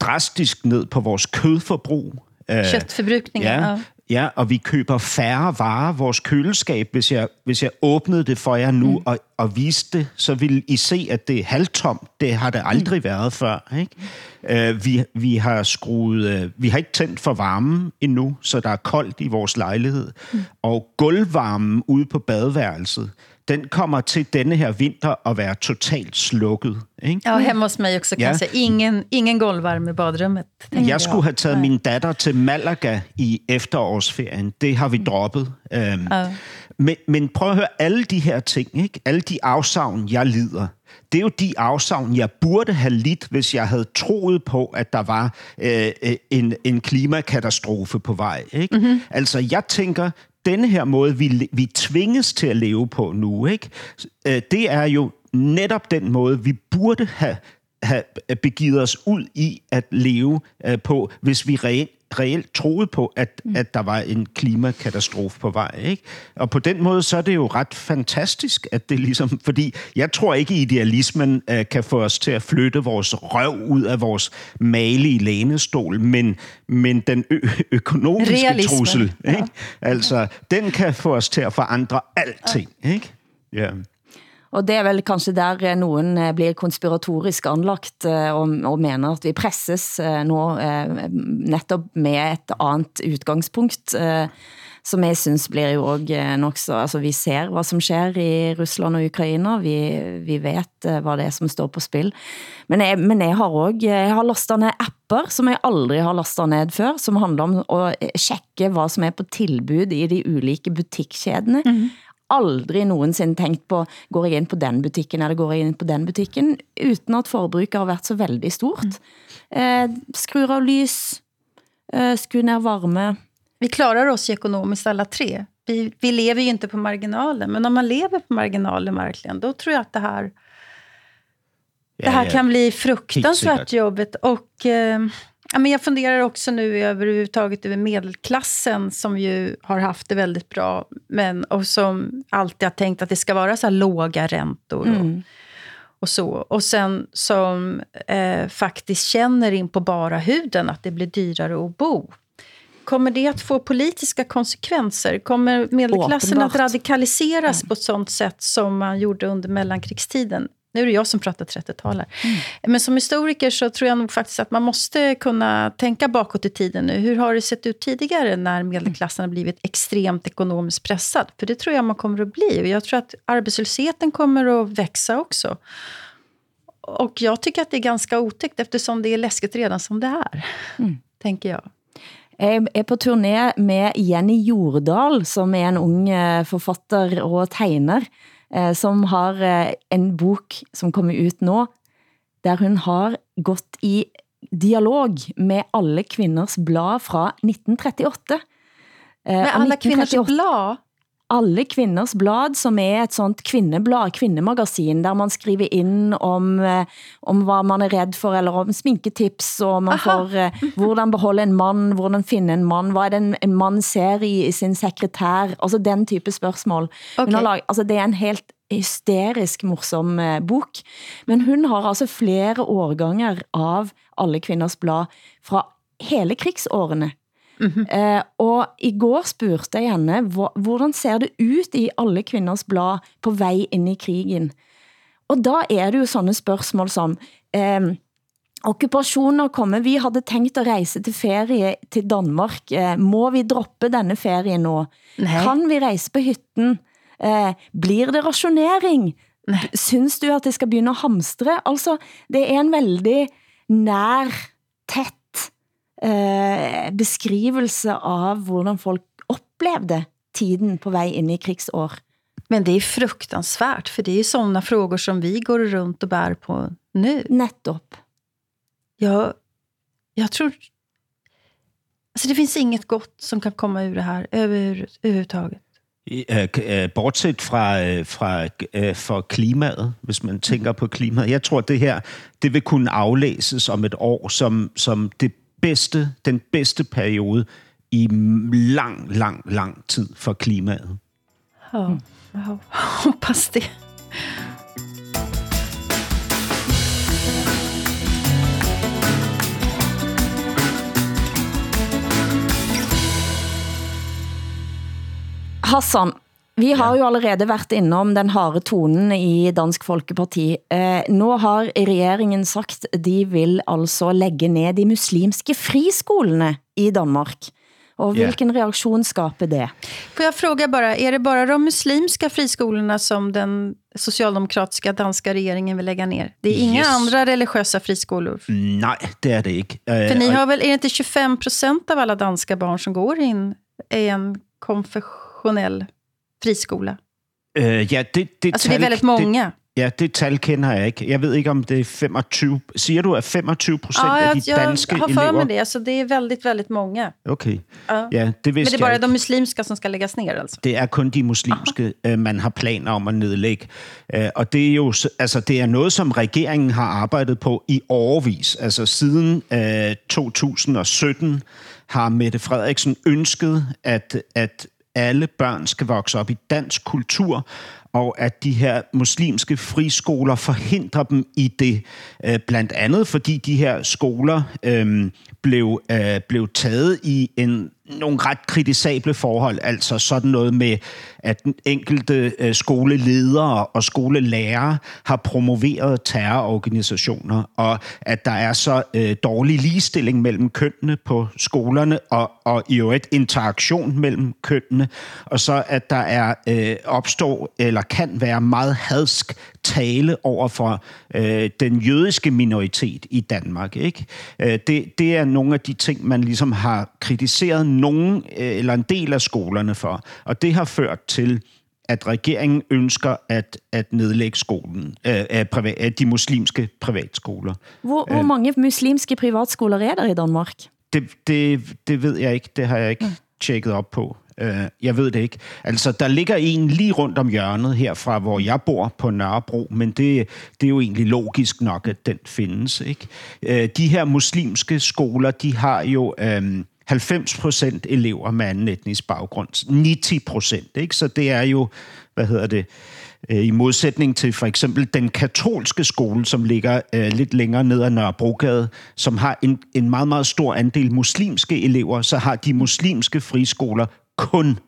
drastisk ned på vores kødforbrug. Uh, Köttförbrukningen. Ja, Ja, og vi køber færre varer. Vores køleskab, hvis jeg, hvis jeg åbnede det for jer nu mm. og, og viste det, så ville I se, at det er halvtomt. Det har det aldrig mm. været før. Ikke? Uh, vi, vi har skruet, uh, vi har ikke tændt for varmen endnu, så der er koldt i vores lejlighed. Mm. Og gulvvarmen ude på badeværelset, den kommer til denne her vinter at være totalt slukket. Ikke? Ja, hemma hos mig kanske. Ja. Ingen, ingen golvvarme i badrummet. Jeg, jeg skulle have taget Nej. min datter til Malaga i efterårsferien. Det har vi droppet. Um, ja. men, men prøv at høre, alle de her ting, ikke? alle de afsavn, jeg lider, det er jo de afsavn, jeg burde have lidt, hvis jeg havde troet på, at der var øh, øh en, en klimakatastrofe på vej. Ikke? Mm-hmm. Altså, jeg tænker, denne her måde, vi, vi tvinges til at leve på nu, ikke? Øh, det er jo netop den måde, vi burde have, have begivet os ud i at leve øh, på, hvis vi reelt reelt troede på, at, mm. at der var en klimakatastrofe på vej. Ikke? Og på den måde, så er det jo ret fantastisk, at det ligesom... Fordi jeg tror ikke, idealismen uh, kan få os til at flytte vores røv ud af vores malige lænestol, men, men den ø- økonomiske Realisme. trussel, ikke? Ja. altså, den kan få os til at forandre alting. Ja. Ikke? Ja. Og det er vel kanskje der eh, nogen eh, blir konspiratorisk anlagt eh, og, og mener at vi presses nå netop med et andet udgangspunkt, som jeg synes blir jo også nok så, altså vi ser hvad som sker i Rusland og Ukraina, vi, vi vet hvad det er som står på spil, men jeg, men jeg har også, jeg har lastet ned apper, som jeg aldrig har lastet ned før, som handler om at tjekke hvad som er på tilbud i de ulike butikkjedene, mm -hmm aldrig nogensinde tænkt på, går jeg ind på den butikken, eller går jeg ind på den butikken, uden at forbruket har været så veldig stort. Mm. Eh, skrur av lys, eh, skru ner varme. Vi klarar oss ekonomiskt alla tre. Vi, vi lever ju inte på marginalen, men om man lever på marginalen verkligen, då tror jag att det här, det här kan bli fruktansvärt jobbet. Och eh, Ja, men jag funderar också nu överhuvudtaget över medelklassen som ju har haft det väldigt bra men, och som alltid har tänkt att det ska vara så låga räntor. Mm. Och, och, så. Och sen som eh, faktiskt känner in på bara huden att det blir dyrare att bo. kommer det att få politiska konsekvenser? Kommer medelklassen Åpenbart. att radikaliseras på ett sånt sätt som man gjorde under mellankrigstiden? Nu är det jag som pratar 30-tal här. Men som historiker så tror jag nog faktiskt att man måste kunna tänka bakåt i tiden nu. Hur har det sett ut tidigare när medelklassen har blivit extremt ekonomiskt pressad? För det tror jag man kommer att bli. Och jag tror att arbetslösheten kommer att växa också. Och jag tycker att det är ganska otäckt eftersom det är läskigt redan som det är. Tänker jag. Jeg er på turné med Jenny Jordal, som er en ung eh, forfatter og tegner, eh, som har eh, en bok som kommer ut nå, der hun har gått i dialog med alle kvinders blad fra 1938. Eh, Med kvinnors 1938 blad? Alle kvinders blad, som er et sånt kvinneblad, kvinnemagasin, der man skriver ind om, eh, om hvad man er redd for, eller om sminketips, og man Aha. får eh, hvordan beholde en mand, hvordan finde en mand, hvad er det en, en mand ser i, i sin sekretær, altså den type spørgsmål. Hun Okay. har lag, altså det er en helt hysterisk morsom eh, bok, men hun har altså flere årganger av alle kvinders blad fra hele krigsårene. Eh, og i går spurgte jeg henne, hvor- hvordan ser det ut i alle kvinders blad på vej ind i krigen? Og da er det jo sånne spørgsmål som, eh, okkupasjoner kommer, vi havde tænkt at rejse til ferie til Danmark, eh, må vi droppe denne ferie? Nej. Kan vi rejse på hytten? Eh, blir det rationering? Synes du at det skal begynde at hamstre? Altså, det er en veldig nær, tæt eh, beskrivelse av hvordan folk oplevde tiden på vej ind i krigsår. Men det är fruktansvärt, för det är sådana frågor som vi går runt och bär på nu. Nettopp. Jag, jag tror... Alltså det finns inget gott som kan komma ur det här över, överhuvudtaget. K- øh, Bortset fra, øh, fra for klimaet, hvis man tænker på klimaet. Jeg tror, det her det vil kunne aflæses om et år som, som det bedste, den bedste periode i lang, lang, lang tid for klimaet. Ja, jag hoppas det. Hassan, vi har jo allerede været innom den harde tonen i Dansk Folkeparti. Eh, nu har regeringen sagt, de vil altså lægge ned de muslimske friskolene i Danmark. Og Ja. hvilken reaktion skaber det? Får jag fråga bara, är det bara de muslimska friskolorna som den socialdemokratiska danska regeringen vill lägga ner? Det är inga Yes. andra religiösa friskolor? Nej, det er det ikke. Øh, För ni har väl, är det inte 25 procent av alla danska barn som går in i en konfessionell friskola? Øh, ja, det, det Altså, det er väldigt många. Det, ja, det tal kender jeg ikke. Jeg ved ikke, om det er 25... Siger du, at 25 procent Ja, af jag, de jag danske har för elever... mig det. Alltså, det är väldigt, väldigt många. Okay. Ja. Ja, det Men vidste det är bara jeg de muslimska som ska läggas ner alltså? Det er kun de muslimske, øh, man har planer om at nedlægge. Øh, Og det er jo altså, det er noget, som regeringen har arbejdet på i årvis. Altså siden øh, 2017 har Mette Frederiksen ønsket, at, at alle børn skal vokse op i dansk kultur, og at de her muslimske friskoler forhindrer dem i det. Øh, Blandt andet fordi de her skoler øh, blev, øh, blev taget i en, nogle ret kritisable forhold. Altså sådan noget med, at den enkelte øh, skoleledere og skolelærere har promoveret terrororganisationer, og at der er så øh, dårlig ligestilling mellem kønnene på skolerne, og, og i øvrigt interaktion mellem kønnene, og så at der er øh, opstår eller kan være meget hadsk tale over for øh, den jødiske minoritet i Danmark. Ikke? Øh, det, det er nogle af de ting, man ligesom har kritiseret nogen øh, eller en del af skolerne for, og det har ført til at regeringen ønsker at, at nedlægge skolen, øh, øh, privat, øh, de muslimske privatskoler. Hvor, hvor mange muslimske privatskoler er der i Danmark? Det, det, det ved jeg ikke. Det har jeg ikke tjekket op på. Øh, Jeg ved det ikke. Altså, der ligger en lige rundt om hjørnet herfra, hvor jeg bor på Nørrebro, men det, det er jo egentlig logisk nok, at den findes. Ikke? Øh, De her muslimske skoler, de har jo øhm, 90 procent elever med anden etnisk baggrund. 90 procent, ikke? Så det er jo, hvad hedder det, Øh, I modsætning til for eksempel den katolske skole, som ligger øh, lidt længere ned ad Nørrebrogade, som har en, en meget, meget stor andel muslimske elever, så har de muslimske friskoler kun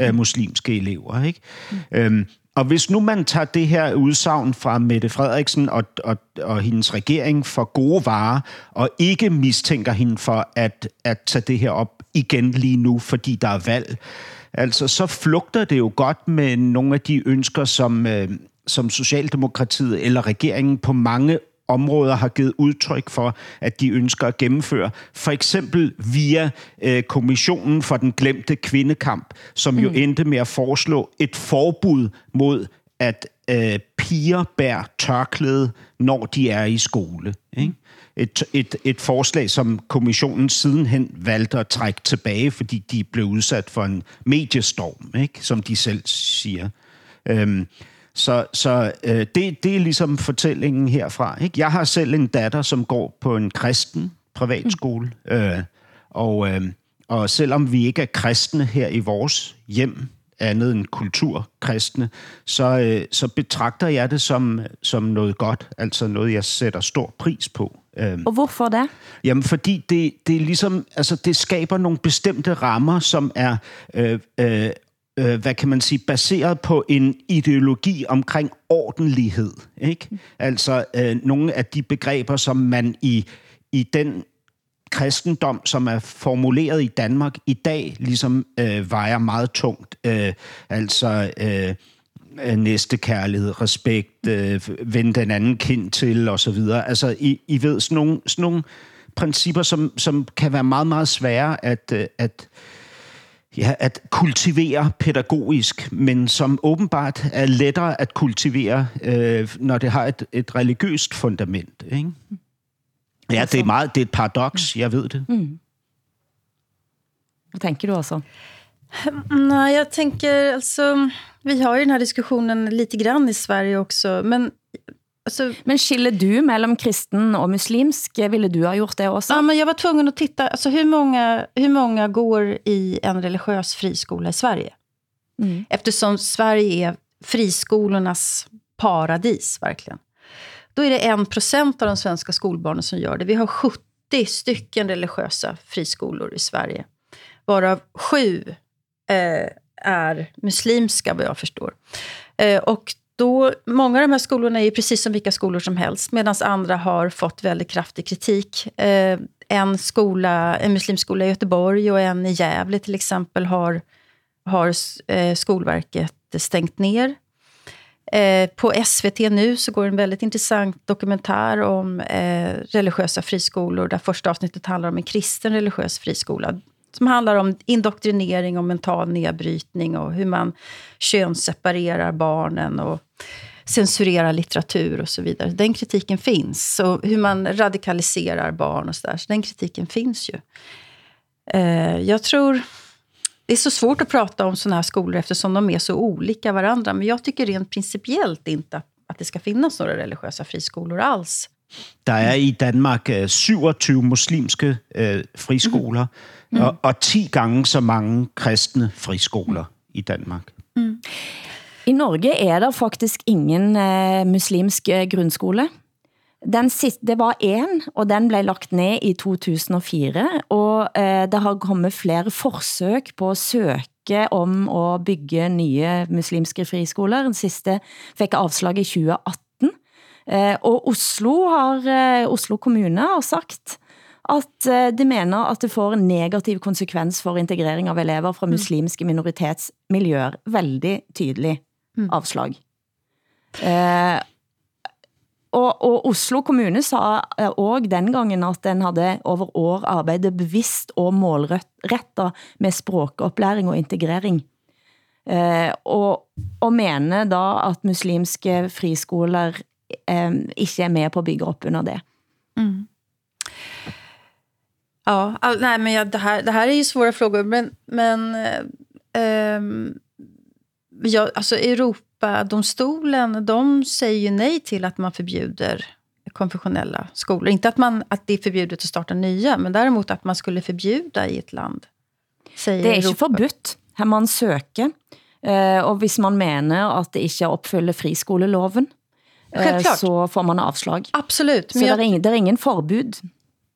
øh, muslimske elever. Ikke? Mm. Øhm, og hvis nu man tager det her udsagn fra Mette Frederiksen og, og, og hendes regering for gode varer, og ikke mistænker hende for at, at tage det her op igen lige nu, fordi der er valg, altså så flugter det jo godt med nogle af de ønsker, som, øh, som Socialdemokratiet eller regeringen på mange områder har givet udtryk for, at de ønsker at gennemføre. For eksempel via øh, Kommissionen for den glemte kvindekamp, som jo mm. endte med at foreslå et forbud mod, at øh, piger bærer tørklæde, når de er i skole. Ikke? Et, et, et forslag, som kommissionen sidenhen valgte at trække tilbage, fordi de blev udsat for en mediestorm, ikke? som de selv siger. Øhm, så, så øh, det, det er ligesom fortællingen herfra. Ikke? Jeg har selv en datter, som går på en kristen privatskole. Mm. Øh, og, øh, og selvom vi ikke er kristne her i vores hjem, andet end kulturkristne, så, øh, så betragter jeg det som, som noget godt, altså noget, jeg sætter stor pris på. Øhm, og hvorfor det? Jamen, fordi det, det er ligesom, altså det skaber nogle bestemte rammer, som er øh, øh, øh, hvad kan man sige, baseret på en ideologi omkring ordentlighed. Ikke? Altså øh, nogle af de begreber, som man i, i den kristendom, som er formuleret i Danmark i dag, ligesom øh, vejer meget tungt. Øh, altså øh, øh næstekærlighed, respekt, øh, vende den anden kind til osv. Altså, I, I ved, sådan nogle, sådan nogle principper, som, som kan være meget, meget svære at, øh, at, ja, at kultivere pædagogisk, men som åbenbart er lettere at kultivere, øh, når det har et, et religiøst fundament. Ikke? Ja, det er, meget, det er et paradoks, jeg ved det. Mm. Hvad tænker du også? Nej, jag tänker alltså, vi har ju den här diskussionen lite grann i Sverige också, men Alltså, men skiljer du mellan kristen och muslimsk? Ville du ha gjort det också? Ja, men jag var tvungen att titta. Alltså, hur, många, hur många går i en religiös friskola i Sverige? Mm. Eftersom Sverige är friskolornas paradis, verkligen. Då är det en procent av de svenska skolbarnen som gör det. Vi har 70 stycken religiösa friskolor i Sverige. Varav sju eh, är muslimska, vad jag förstår. Eh, och då, många av de här skolorna är precis som vilka skolor som helst, medan andra har fått väldigt kraftig kritik. Eh, en, skola, en muslimskola i Göteborg och en i Gävle till exempel har, har eh, Skolverket stängt ner. Eh, på SVT nu så går en väldigt intressant dokumentär om eh, religiösa friskolor, där första avsnittet handlar om en kristen religiös friskola som handlar om indoktrinering och mental nedbrytning och hur man könsseparerar barnen och censurerar litteratur och så vidare. Den kritiken finns. Och hur man radikaliserar barn och så där. Så den kritiken finns ju. Eh, jag tror... Det är så svårt att prata om sådana här skolor eftersom de är så olika varandra. Men jag tycker rent principiellt inte att det ska finnas några religiösa friskolor alls. Der er i Danmark 27 øh, muslimske øh, friskoler, mm. og, og 10 gange så mange kristne friskoler i Danmark. Mm. I Norge er der faktisk ingen eh, muslimsk eh, grundskole. Den sidste, det var en, og den blev lagt ned i 2004, og eh, det har kommet flere forsøg på at søge om at bygge nye muslimske friskoler. Den sidste fik afslag i 2018. Eh, og Oslo, har, eh, Oslo kommune har sagt, at eh, de mener at det får en negativ konsekvens for integrering av elever fra mm. muslimske minoritetsmiljøer. Veldig tydelig. Avslag. Eh, og, og Oslo kommune sa også den gangen, at den havde over år arbejdet bevidst og målrettet med språkoplæring og integrering. Eh, og, og mener da, at muslimske friskoler eh, ikke er med på at bygge op under det. Mm. Ja, all, nej, men ja, det, här, det här är ju svåra frågor. Men, men eh, ja, alltså Europadomstolen de säger ju nej till att man förbjuder konfessionella skolor. Inte att, man, att det är förbjudet att starta nya, men däremot att man skulle förbjuda i ett land. Säger det är inte förbudt. Här man söker Eh, og hvis man mener at det ikke opfylder friskoleloven, Självklart. så får man avslag. Absolut. Så men det, är ingen, det är ingen förbud.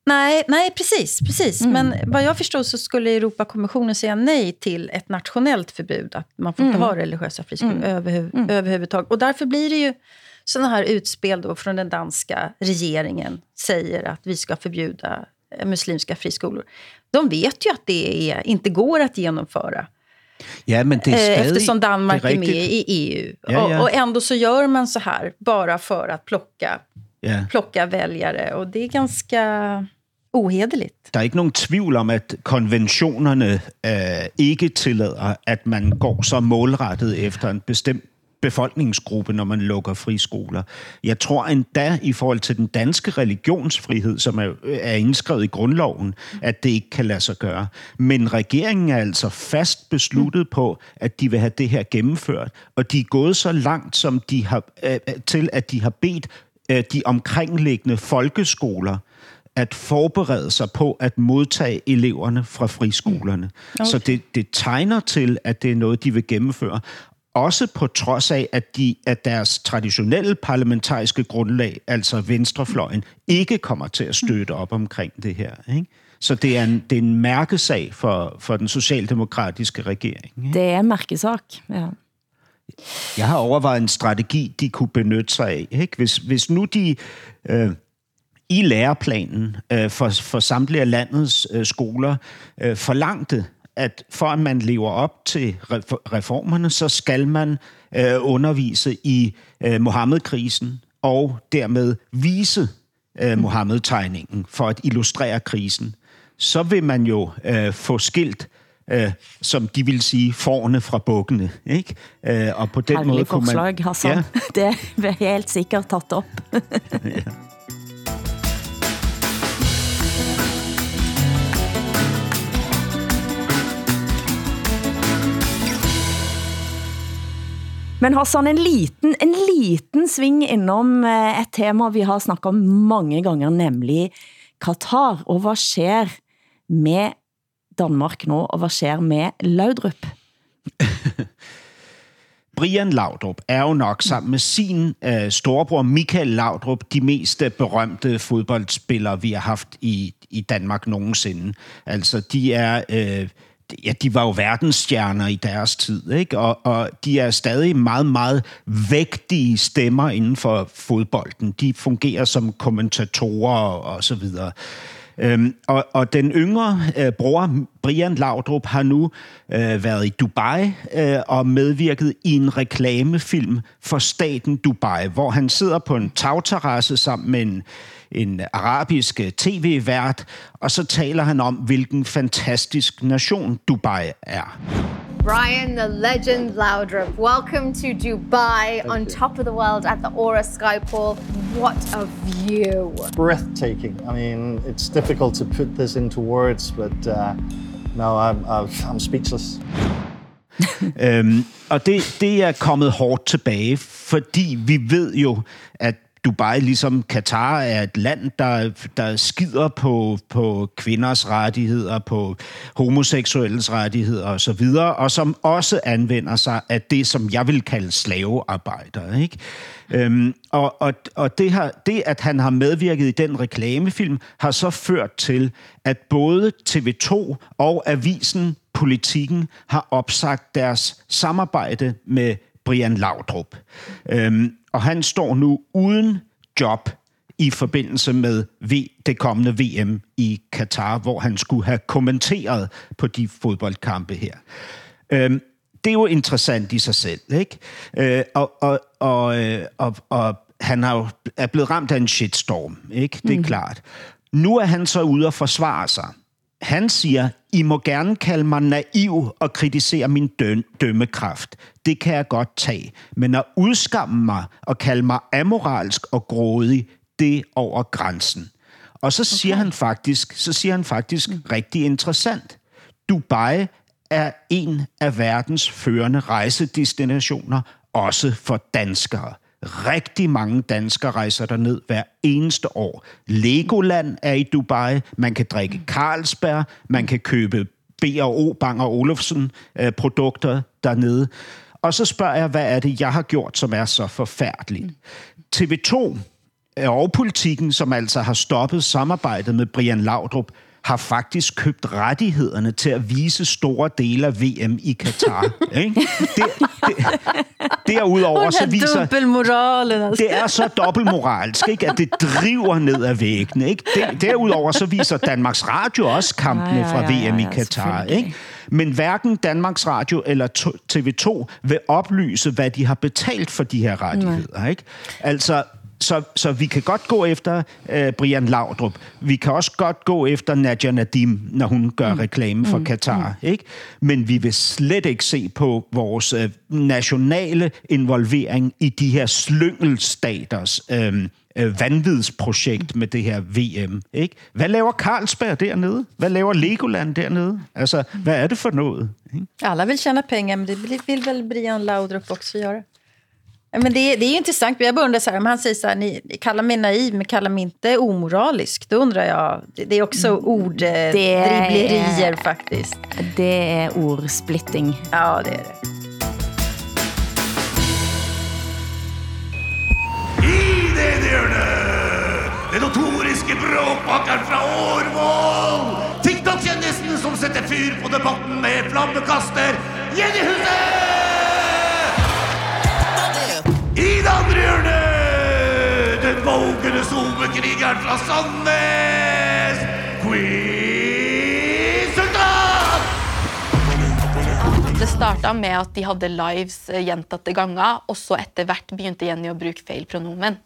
Nej, nej precis. precis. Men vad jag förstår så skulle Europakommissionen säga nej till ett nationellt förbud. Att man får inte Mm. ha religiösa friskolor Mm. överhuv- överhuvudtaget. Och därför blir det ju sådana här utspel då från den danska regeringen säger att vi ska förbjuda eh, muslimska friskolor. De vet ju att det är, inte går att genomföra. Ja, men det er Eh, stadig... Eftersom Danmark det är, med i EU. Ja, ja. Och, och ändå så gör man så här bara för att plocka, Ja. plocka väljare. Och det är ganska ohederligt. Der er ikke nogen tvivl om, at konventionerne øh, ikke tillader, at man går så målrettet efter en bestemt befolkningsgruppe, når man lukker friskoler. Jeg tror endda i forhold til den danske religionsfrihed, som er, er indskrevet i grundloven, at det ikke kan lade sig gøre. Men regeringen er altså fast besluttet på, at de vil have det her gennemført, og de er gået så langt, som de har, øh, til, at de har bedt de omkringliggende folkeskoler at forberede sig på at modtage eleverne fra friskolerne. Okay. Okay. Så det, det tegner til, at det er noget, de vil gennemføre. Også på trods af, at, de, at deres traditionelle parlamentariske grundlag, altså venstrefløjen, ikke kommer til at støtte op omkring det her. Ikke? Så det er en, det er en mærkesag for, for den socialdemokratiske regering. Ikke? Det er en mærkesak, ja. Jeg har overvejet en strategi, de kunne benytte sig af. Ikke? Hvis, hvis nu de øh, i læreplanen øh, for, for samtlige af landets øh, skoler øh, forlangte, at for at man lever op til re- reformerne, så skal man øh, undervise i øh, Mohammed-krisen og dermed vise øh, Mohammed-tegningen for at illustrere krisen. Så vil man jo øh, få skilt øh, som de vil sige, forne fra bukkene. Ikke? Øh, og på den måde Herlig kunne man... Hassan. Ja, Det jeg helt sikkert taget op. Men Hassan, en liten, en liten sving inom eh, et tema vi har snakket om mange ganger, nemlig Katar. Og hvad sker med Danmark nu, og hvad sker med Laudrup? Brian Laudrup er jo nok sammen med sin øh, storebror Michael Laudrup de mest øh, berømte fodboldspillere, vi har haft i, i Danmark nogensinde. Altså, de er... Øh, ja, de var jo verdensstjerner i deres tid, ikke? Og, og de er stadig meget, meget vægtige stemmer inden for fodbolden. De fungerer som kommentatorer og, og så videre. Øhm, og, og den yngre øh, bror, Brian Laudrup, har nu øh, været i Dubai øh, og medvirket i en reklamefilm for staten Dubai, hvor han sidder på en tagterrasse sammen med en, en arabisk øh, tv-vært, og så taler han om, hvilken fantastisk nation Dubai er. Brian, the legend Loudrup, welcome to Dubai on top of the world at the Aura Skypool. What a view! breathtaking. I mean, it's difficult to put this into words, but uh, no, I'm, I'm, I'm speechless. øhm, og det, det er kommet hårdt tilbage, fordi vi ved jo, at Dubai, ligesom Katar, er et land, der, der skider på, på kvinders rettigheder, på homoseksuelles rettigheder osv., og som også anvender sig af det, som jeg vil kalde slavearbejder. Ikke? Øhm, og og, og det, har, det, at han har medvirket i den reklamefilm, har så ført til, at både TV2 og avisen Politikken har opsagt deres samarbejde med Brian Laudrup. Øhm, og han står nu uden job i forbindelse med det kommende VM i Katar, hvor han skulle have kommenteret på de fodboldkampe her. Øhm, det er jo interessant i sig selv, ikke? Øh, og, og, og, øh, og, og han har jo, er blevet ramt af en shitstorm, ikke? Det er mm. klart. Nu er han så ude og forsvare sig. Han siger, I må gerne kalde mig naiv og kritisere min dø- dømmekraft. Det kan jeg godt tage. Men at udskamme mig og kalde mig amoralsk og grådig, det er over grænsen. Og så siger han faktisk, så siger han faktisk mm. rigtig interessant. Dubai er en af verdens førende rejsedestinationer, også for danskere. Rigtig mange danskere rejser derned hver eneste år. Legoland er i Dubai. Man kan drikke Carlsberg. Man kan købe B&O, Bang og Olufsen øh, produkter dernede. Og så spørger jeg, hvad er det, jeg har gjort, som er så forfærdeligt? TV2 øh, og politikken, som altså har stoppet samarbejdet med Brian Laudrup, har faktisk købt rettighederne til at vise store dele af VM i Katar. ikke? Det, det, derudover så viser... Det er så dobbeltmoralsk, ikke? at det driver ned ad væggene. Ikke? Det, derudover så viser Danmarks Radio også kampene fra VM i Katar. Ikke? Men hverken Danmarks Radio eller to- TV2 vil oplyse, hvad de har betalt for de her rettigheder. Ikke? Altså, så, så vi kan godt gå efter øh, Brian Laudrup. Vi kan også godt gå efter Nadia Nadim, når hun gør mm. reklame for mm. Katar. Ikke? Men vi vil slet ikke se på vores øh, nationale involvering i de her slyngelstaters øh, øh, vanvidsprojekt med det her VM. Ikke? Hvad laver Carlsberg dernede? Hvad laver Legoland dernede? Altså, hvad er det for noget? Ikke? Alla vill tjäna pengar, men det vill väl Brian Laudrup också göra. Men det, är- det är ju intressant. Jag bara undrar så här, om han säger så här, ni, kallar mig naiv, men kallar mig inte omoralisk. Då undrar jag, det, det är också orddribblerier faktiskt. Det er ordsplitting. Ja, det är det. I det notoriske bråkmakeren fra Årvoll! TikTok-kjendisen som setter fyr på debatten med flammekaster Jenny Huset! Vågende sovekrigeren fra Sandnes! Queen Sultan! Det starta med at de hadde lives eh, gjentatte ganger, og så etter hvert begynte Jenny å bruke feil pronomen.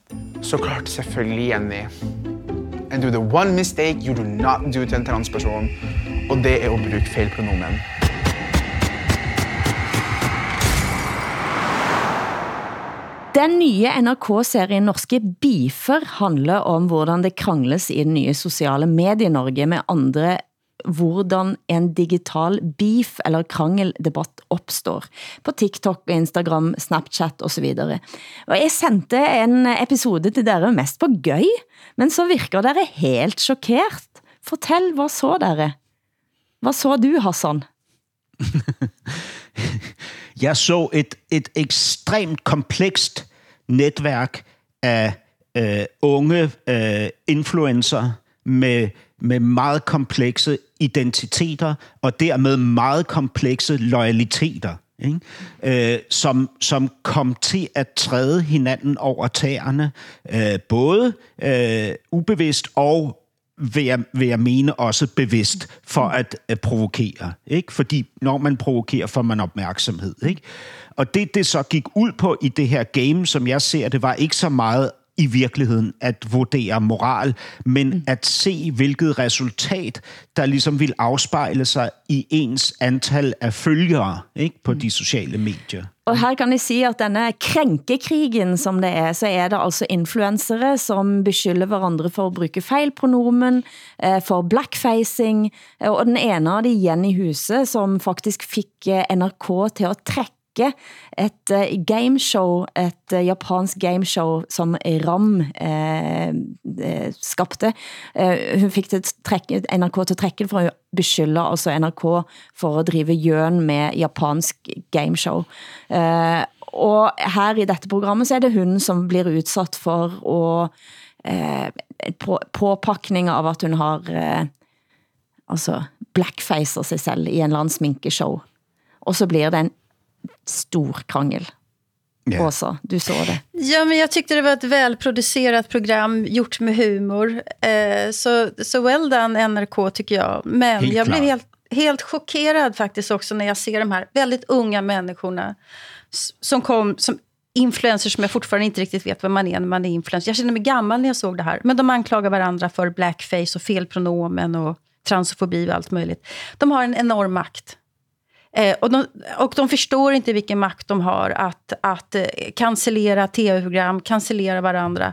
Så klart, selvfølgelig Jenny. And do the one mistake you do not do til en transperson, og det er å bruke feil pronomen. Den nye NRK-serien Norske Beefer handler om hvordan det krangles i den nye sociale medie-Norge med andre hvordan en digital beef eller krangeldebatt opstår på TikTok, Instagram, Snapchat og så videre. Og jeg sendte en episode til dere mest på gøy, men så virker dere helt chokeret. Fortell, hvad så dere? Hvad så du, Hassan? Jeg så et, et ekstremt komplekst netværk af øh, unge øh, influencer med, med meget komplekse identiteter og dermed meget komplekse loyaliteter. Ikke? Øh, som, som kom til at træde hinanden over tæerne, øh, både øh, ubevidst og vil jeg, vil jeg mene også bevidst for at, at provokere. Ikke? Fordi når man provokerer, får man opmærksomhed. Ikke? Og det, det så gik ud på i det her game, som jeg ser det, var ikke så meget i virkeligheden at vurdere moral, men mm. at se, hvilket resultat, der ligesom vil afspejle sig i ens antal af følgere ikke? på mm. de sociale medier. Og her kan jeg sige, at denne krænkekrigen, som det er, så er det altså influencere, som beskylder hverandre for at bruge fejlpronomen, eh, for blackfacing, eh, og den ene av de Jenny Huse, som faktisk fik eh, NRK til at trække et uh, gameshow, et uh, japansk gameshow, som Ram eh, eh, skabte. Eh, hun fik det NRK til at trække for at beskylde altså NRK for at drive jøn med japansk gameshow. Eh, og her i dette programmet, så er det hun, som blir udsat for at eh, på, påpakning av at hun har eh, altså blackfacer sig selv i en eller anden sminkeshow. Og så blir det en stor krangel. Ja. Åsa, du så det. Ja, men jag tyckte det var ett välproducerat program gjort med humor. Eh, så, så well done NRK tycker jag. Men Helt jag blev helt, helt chockerad faktiskt också när jag ser de här väldigt unga människorna som kom som influencers som jag fortfarande inte riktigt vet vad man är när man är influencer. Jag kände mig gammal när jag såg det här. Men de anklagar varandra för blackface och felpronomen och transfobi och allt möjligt. De har en enorm makt. Eh, och, de, och de förstår inte vilken makt de har att, att eh, cancellera tv-program, cancellera varandra.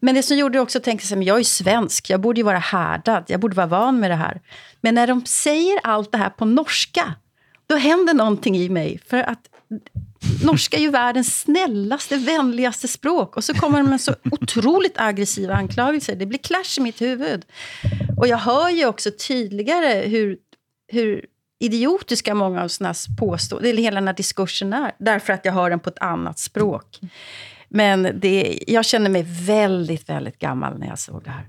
Men det som gjorde det också tänkte tänka sig, men jag är svensk, jag borde ju vara härdad, jag borde vara van med det här. Men när de säger allt det här på norska, då händer någonting i mig. För att norska är ju världens snällaste, vänligaste språk. Och så kommer de med så otroligt aggressiva anklagelser. Det blir clash i mitt huvud. Och jag hör ju också tydligare hur, hur idiotiska många av sådana påståenden, eller hela den här diskursen är, därför att jag hör den på ett annat språk. Men det, jag känner mig väldigt, väldigt gammal när jag såg det här.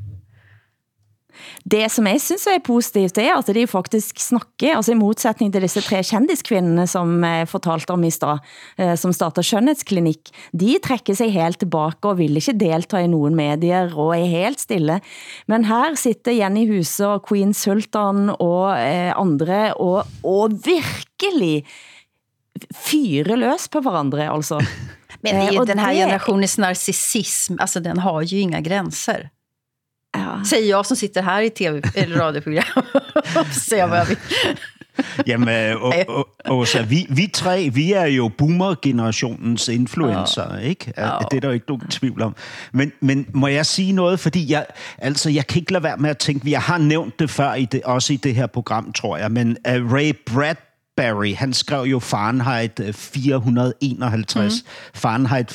Det som jeg synes er positivt, det er at de faktisk snakker, altså i modsætning til disse tre kendiskvinderne, som jeg fortalte om i stad, eh, som starter skønhedsklinik, de trækker sig helt tilbage og vil ikke delta i nogen medier og er helt stille. Men her sitter Jenny Huse og Queen Sultan og eh, andre og, og virkelig fyre løs på hverandre, altså. Men det är ju Eh, den här det- generationens narcissism, alltså den har ju inga gränser. Ja. Säger jag som sitter här i tv eller radioprogram. Säger vad jag vill. Jamen, øh, Å- Å- Åsa, vi, vi tre, vi er jo boomer-generationens influencer, ja. ikke? Ja. Det er der jo ikke nogen tvivl om. Men, men må jeg sige noget? Fordi jeg, altså, jeg kan ikke lade være med at tænke, jeg har nævnt det før, i det, også i det her program, tror jeg, men uh, Ray Bradbury, han skrev jo Fahrenheit øh, 451, mm. Fahrenheit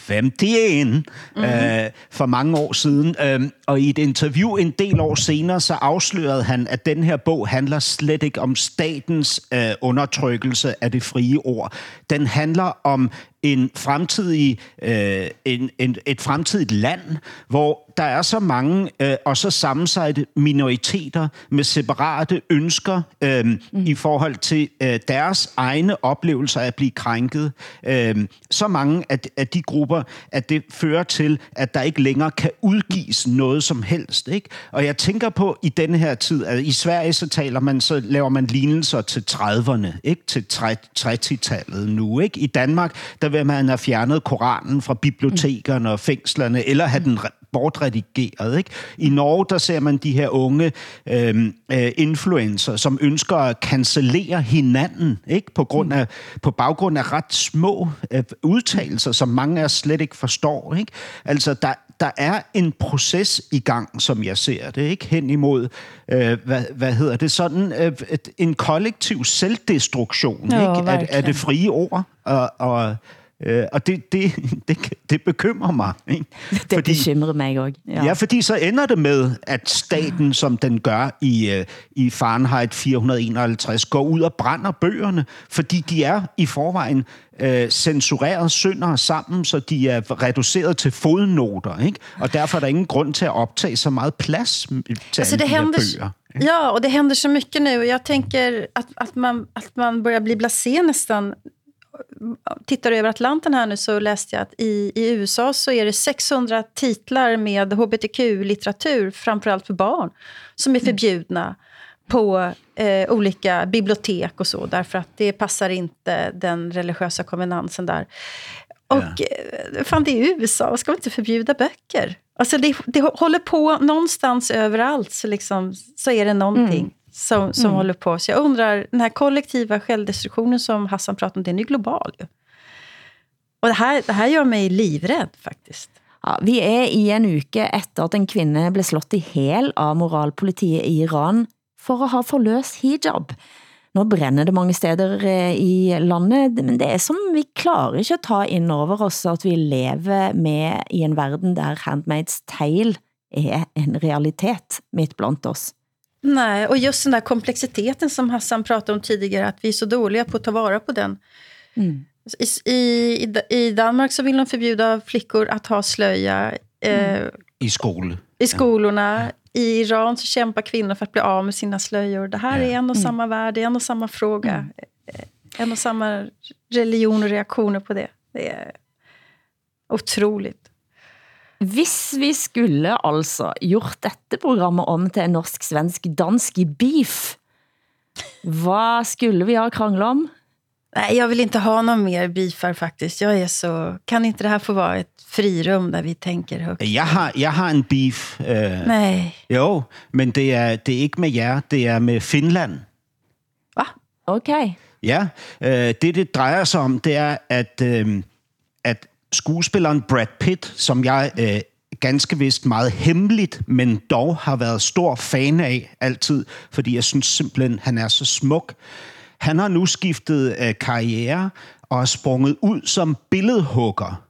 451 mm. øh, for mange år siden. Øhm, og i et interview en del år senere, så afslørede han, at den her bog handler slet ikke om statens øh, undertrykkelse af det frie ord. Den handler om en fremtidig, øh, en, en, et fremtidigt land, hvor der er så mange øh, og så sammensatte minoriteter med separate ønsker øh, mm. i forhold til øh, deres egne oplevelser af at blive krænket. Øh, så mange af, af de grupper, at det fører til, at der ikke længere kan udgives noget som helst. Ikke? Og jeg tænker på i denne her tid, at i Sverige så taler man, så laver man lignelser til 30'erne, ikke til 30-tallet nu. Ikke? I Danmark, der vil man have fjernet Koranen fra bibliotekerne og fængslerne, eller have den re- bortredigeret. Ikke? I Norge, der ser man de her unge øh, øh, influencer, som ønsker at cancellere hinanden, ikke? På, grund af, på baggrund af ret små øh, udtalelser, som mange af os slet ikke forstår. Ikke? Altså, der, der er en proces i gang, som jeg ser det, ikke hen imod, øh, hvad, hvad hedder det, sådan øh, et, en kollektiv selvdestruktion Ja, ikke? Af, af det frie ord, og, og, øh, og det, det, det, det bekymrer mig. Ikke? Det bekymrer mig også. Ja. ja, fordi så ender det med, at staten, som den gør i, øh, i Fahrenheit 451, går ud og brænder bøgerne, fordi de er i forvejen øh, censureret sønder sammen, så de er reduceret til fodnoter, ikke? Og derfor er der ingen grund til at optage så meget plads til Alltså alle det de her bøger. ja, och det händer så mycket nu. Jag tänker att, att, man, att man börjar bli blasé nästan. Tittar du över Atlanten här nu så läste jag att i, i USA så är det 600 titlar med hbtq-litteratur, framförallt för barn, som är förbjudna på eh, olika bibliotek och så, därför att det passar inte den religiösa konvenansen där. Och ja. fan, det är USA, ska man inte förbjuda böcker? Alltså det, det håller på någonstans överallt, så, liksom, så är det någonting Mm. Som, som Mm. håller på. Så jag undrar, den här kollektiva självdestruktionen som Hassan pratar om, den är global ju. Och det här, det här gör mig livrädd faktiskt. Ja, vi er i en uke efter at en kvinde blev slået i hel av moralpolitiet i Iran for at have forløst hijab. Nå brænder det mange steder eh, i landet, men det er som vi klarer ikke at ta ind over oss at vi lever med i en verden der Handmaid's Tale er en realitet midt blandt oss. Nej, och just den där komplexiteten som Hassan pratade om tidigare, att vi är så dåliga på att ta vara på den. Mm. I, i, I Danmark så vill de förbjuda flickor att ha slöja eh, I skole. i skolorna. I Iran så kämpar kvinnor för att bli av med sina slöjor. Det här är en och Mm. samma värld, det är en och samma fråga. Eh, En och samma religion och reaktioner på det. Det är otroligt. Hvis vi skulle altså gjort dette programmet om til en norsk-svensk-dansk beef, hvad skulle vi ha kranglet om? Nej, jag vill inte ha någon mer beefar faktiskt. Jag är så... Kan inte det här få vara ett frirum där vi tänker högt? Jeg har, jeg har en beef. Øh, Nej. Jo, men det er, det er ikke med jer, det er med Finland. Okay. Ja, øh, det det drejer sig om, det er, at, øh, at skuespilleren Brad Pitt, som jeg øh, ganske vist meget hemmeligt, men dog har været stor fan af altid, fordi jeg synes simpelthen, han er så smuk. Han har nu skiftet øh, karriere og er sprunget ud som billedhugger.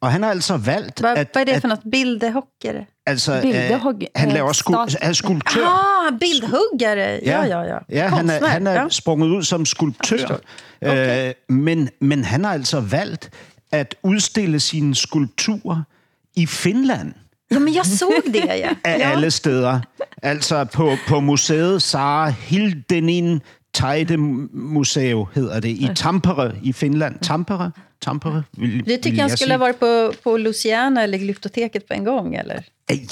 Og han har altså valgt... Vad, at, vad är det at, för något? Bildehockare? Altså, øh, Bildehugg- han laver stat- er skulptør. Ah, bildhuggare! Ja, ja, ja. Ja, han er, han er ja. sprunget ud som skulptør. Okay. Øh, men, men han har altså valgt at udstille sine skulpturer i Finland. Ja, men jag såg det, ja. Af ja. alle steder. Altså på, på museet Sara Hildenin Taide Museum hedder det, i Tampere i Finland. Tampere? Tampere? Vil, Du tycker han skulle ha varit på, på Luciana eller Glyptoteket på en gång, eller?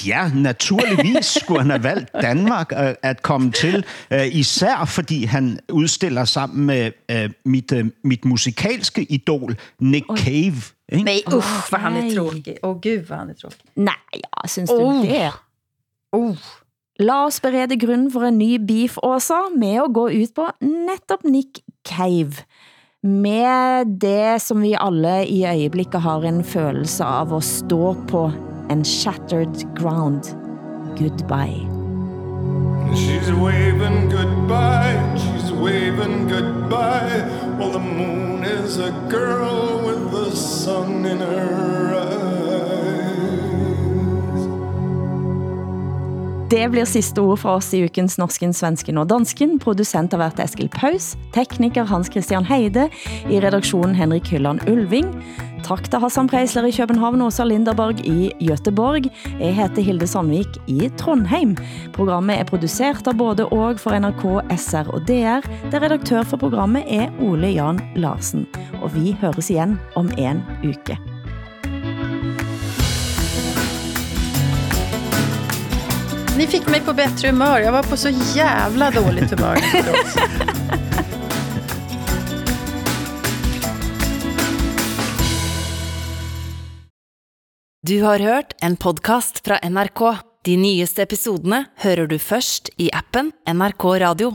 Ja, naturligvis skulle han have valgt Danmark øh, at komme til. øh, Især fordi han udstiller sammen med øh, mit, øh, mit musikalske idol, Nick Cave. Ikke? Nej, usch vad han är tråkig. Åh gud vad han är tråkig. Nej, ja, synes du Oh. det? La oss berede grunn for en ny beef, Åsa, med at gå ut på netop Nick Cave. Med det som vi alle i øjeblikket har en følelse av at stå på en shattered ground. Goodbye. She's waving goodbye, she's waving goodbye. Well, the moon is a girl with the sun in her eyes. Det blir sidste ord fra oss i ukens Norsken, Svensken og Dansken. Producent har været Eskil Paus, tekniker Hans Christian Heide, i redaktionen Henrik Hylland Ulving. Tak til Hassan Preisler i København og Åsa Linderborg i Göteborg. Jeg heter Hilde Sandvik i Trondheim. Programmet er produceret av både og for NRK, SR og DR. Der redaktør for programmet er Ole Jan Larsen. Og vi høres igen om en uke. Ni fick mig på bättre humör. Jag var på så jävla dåligt humör. Du har hørt en podcast fra NRK. De nyeste episodene hører du først i appen NRK Radio.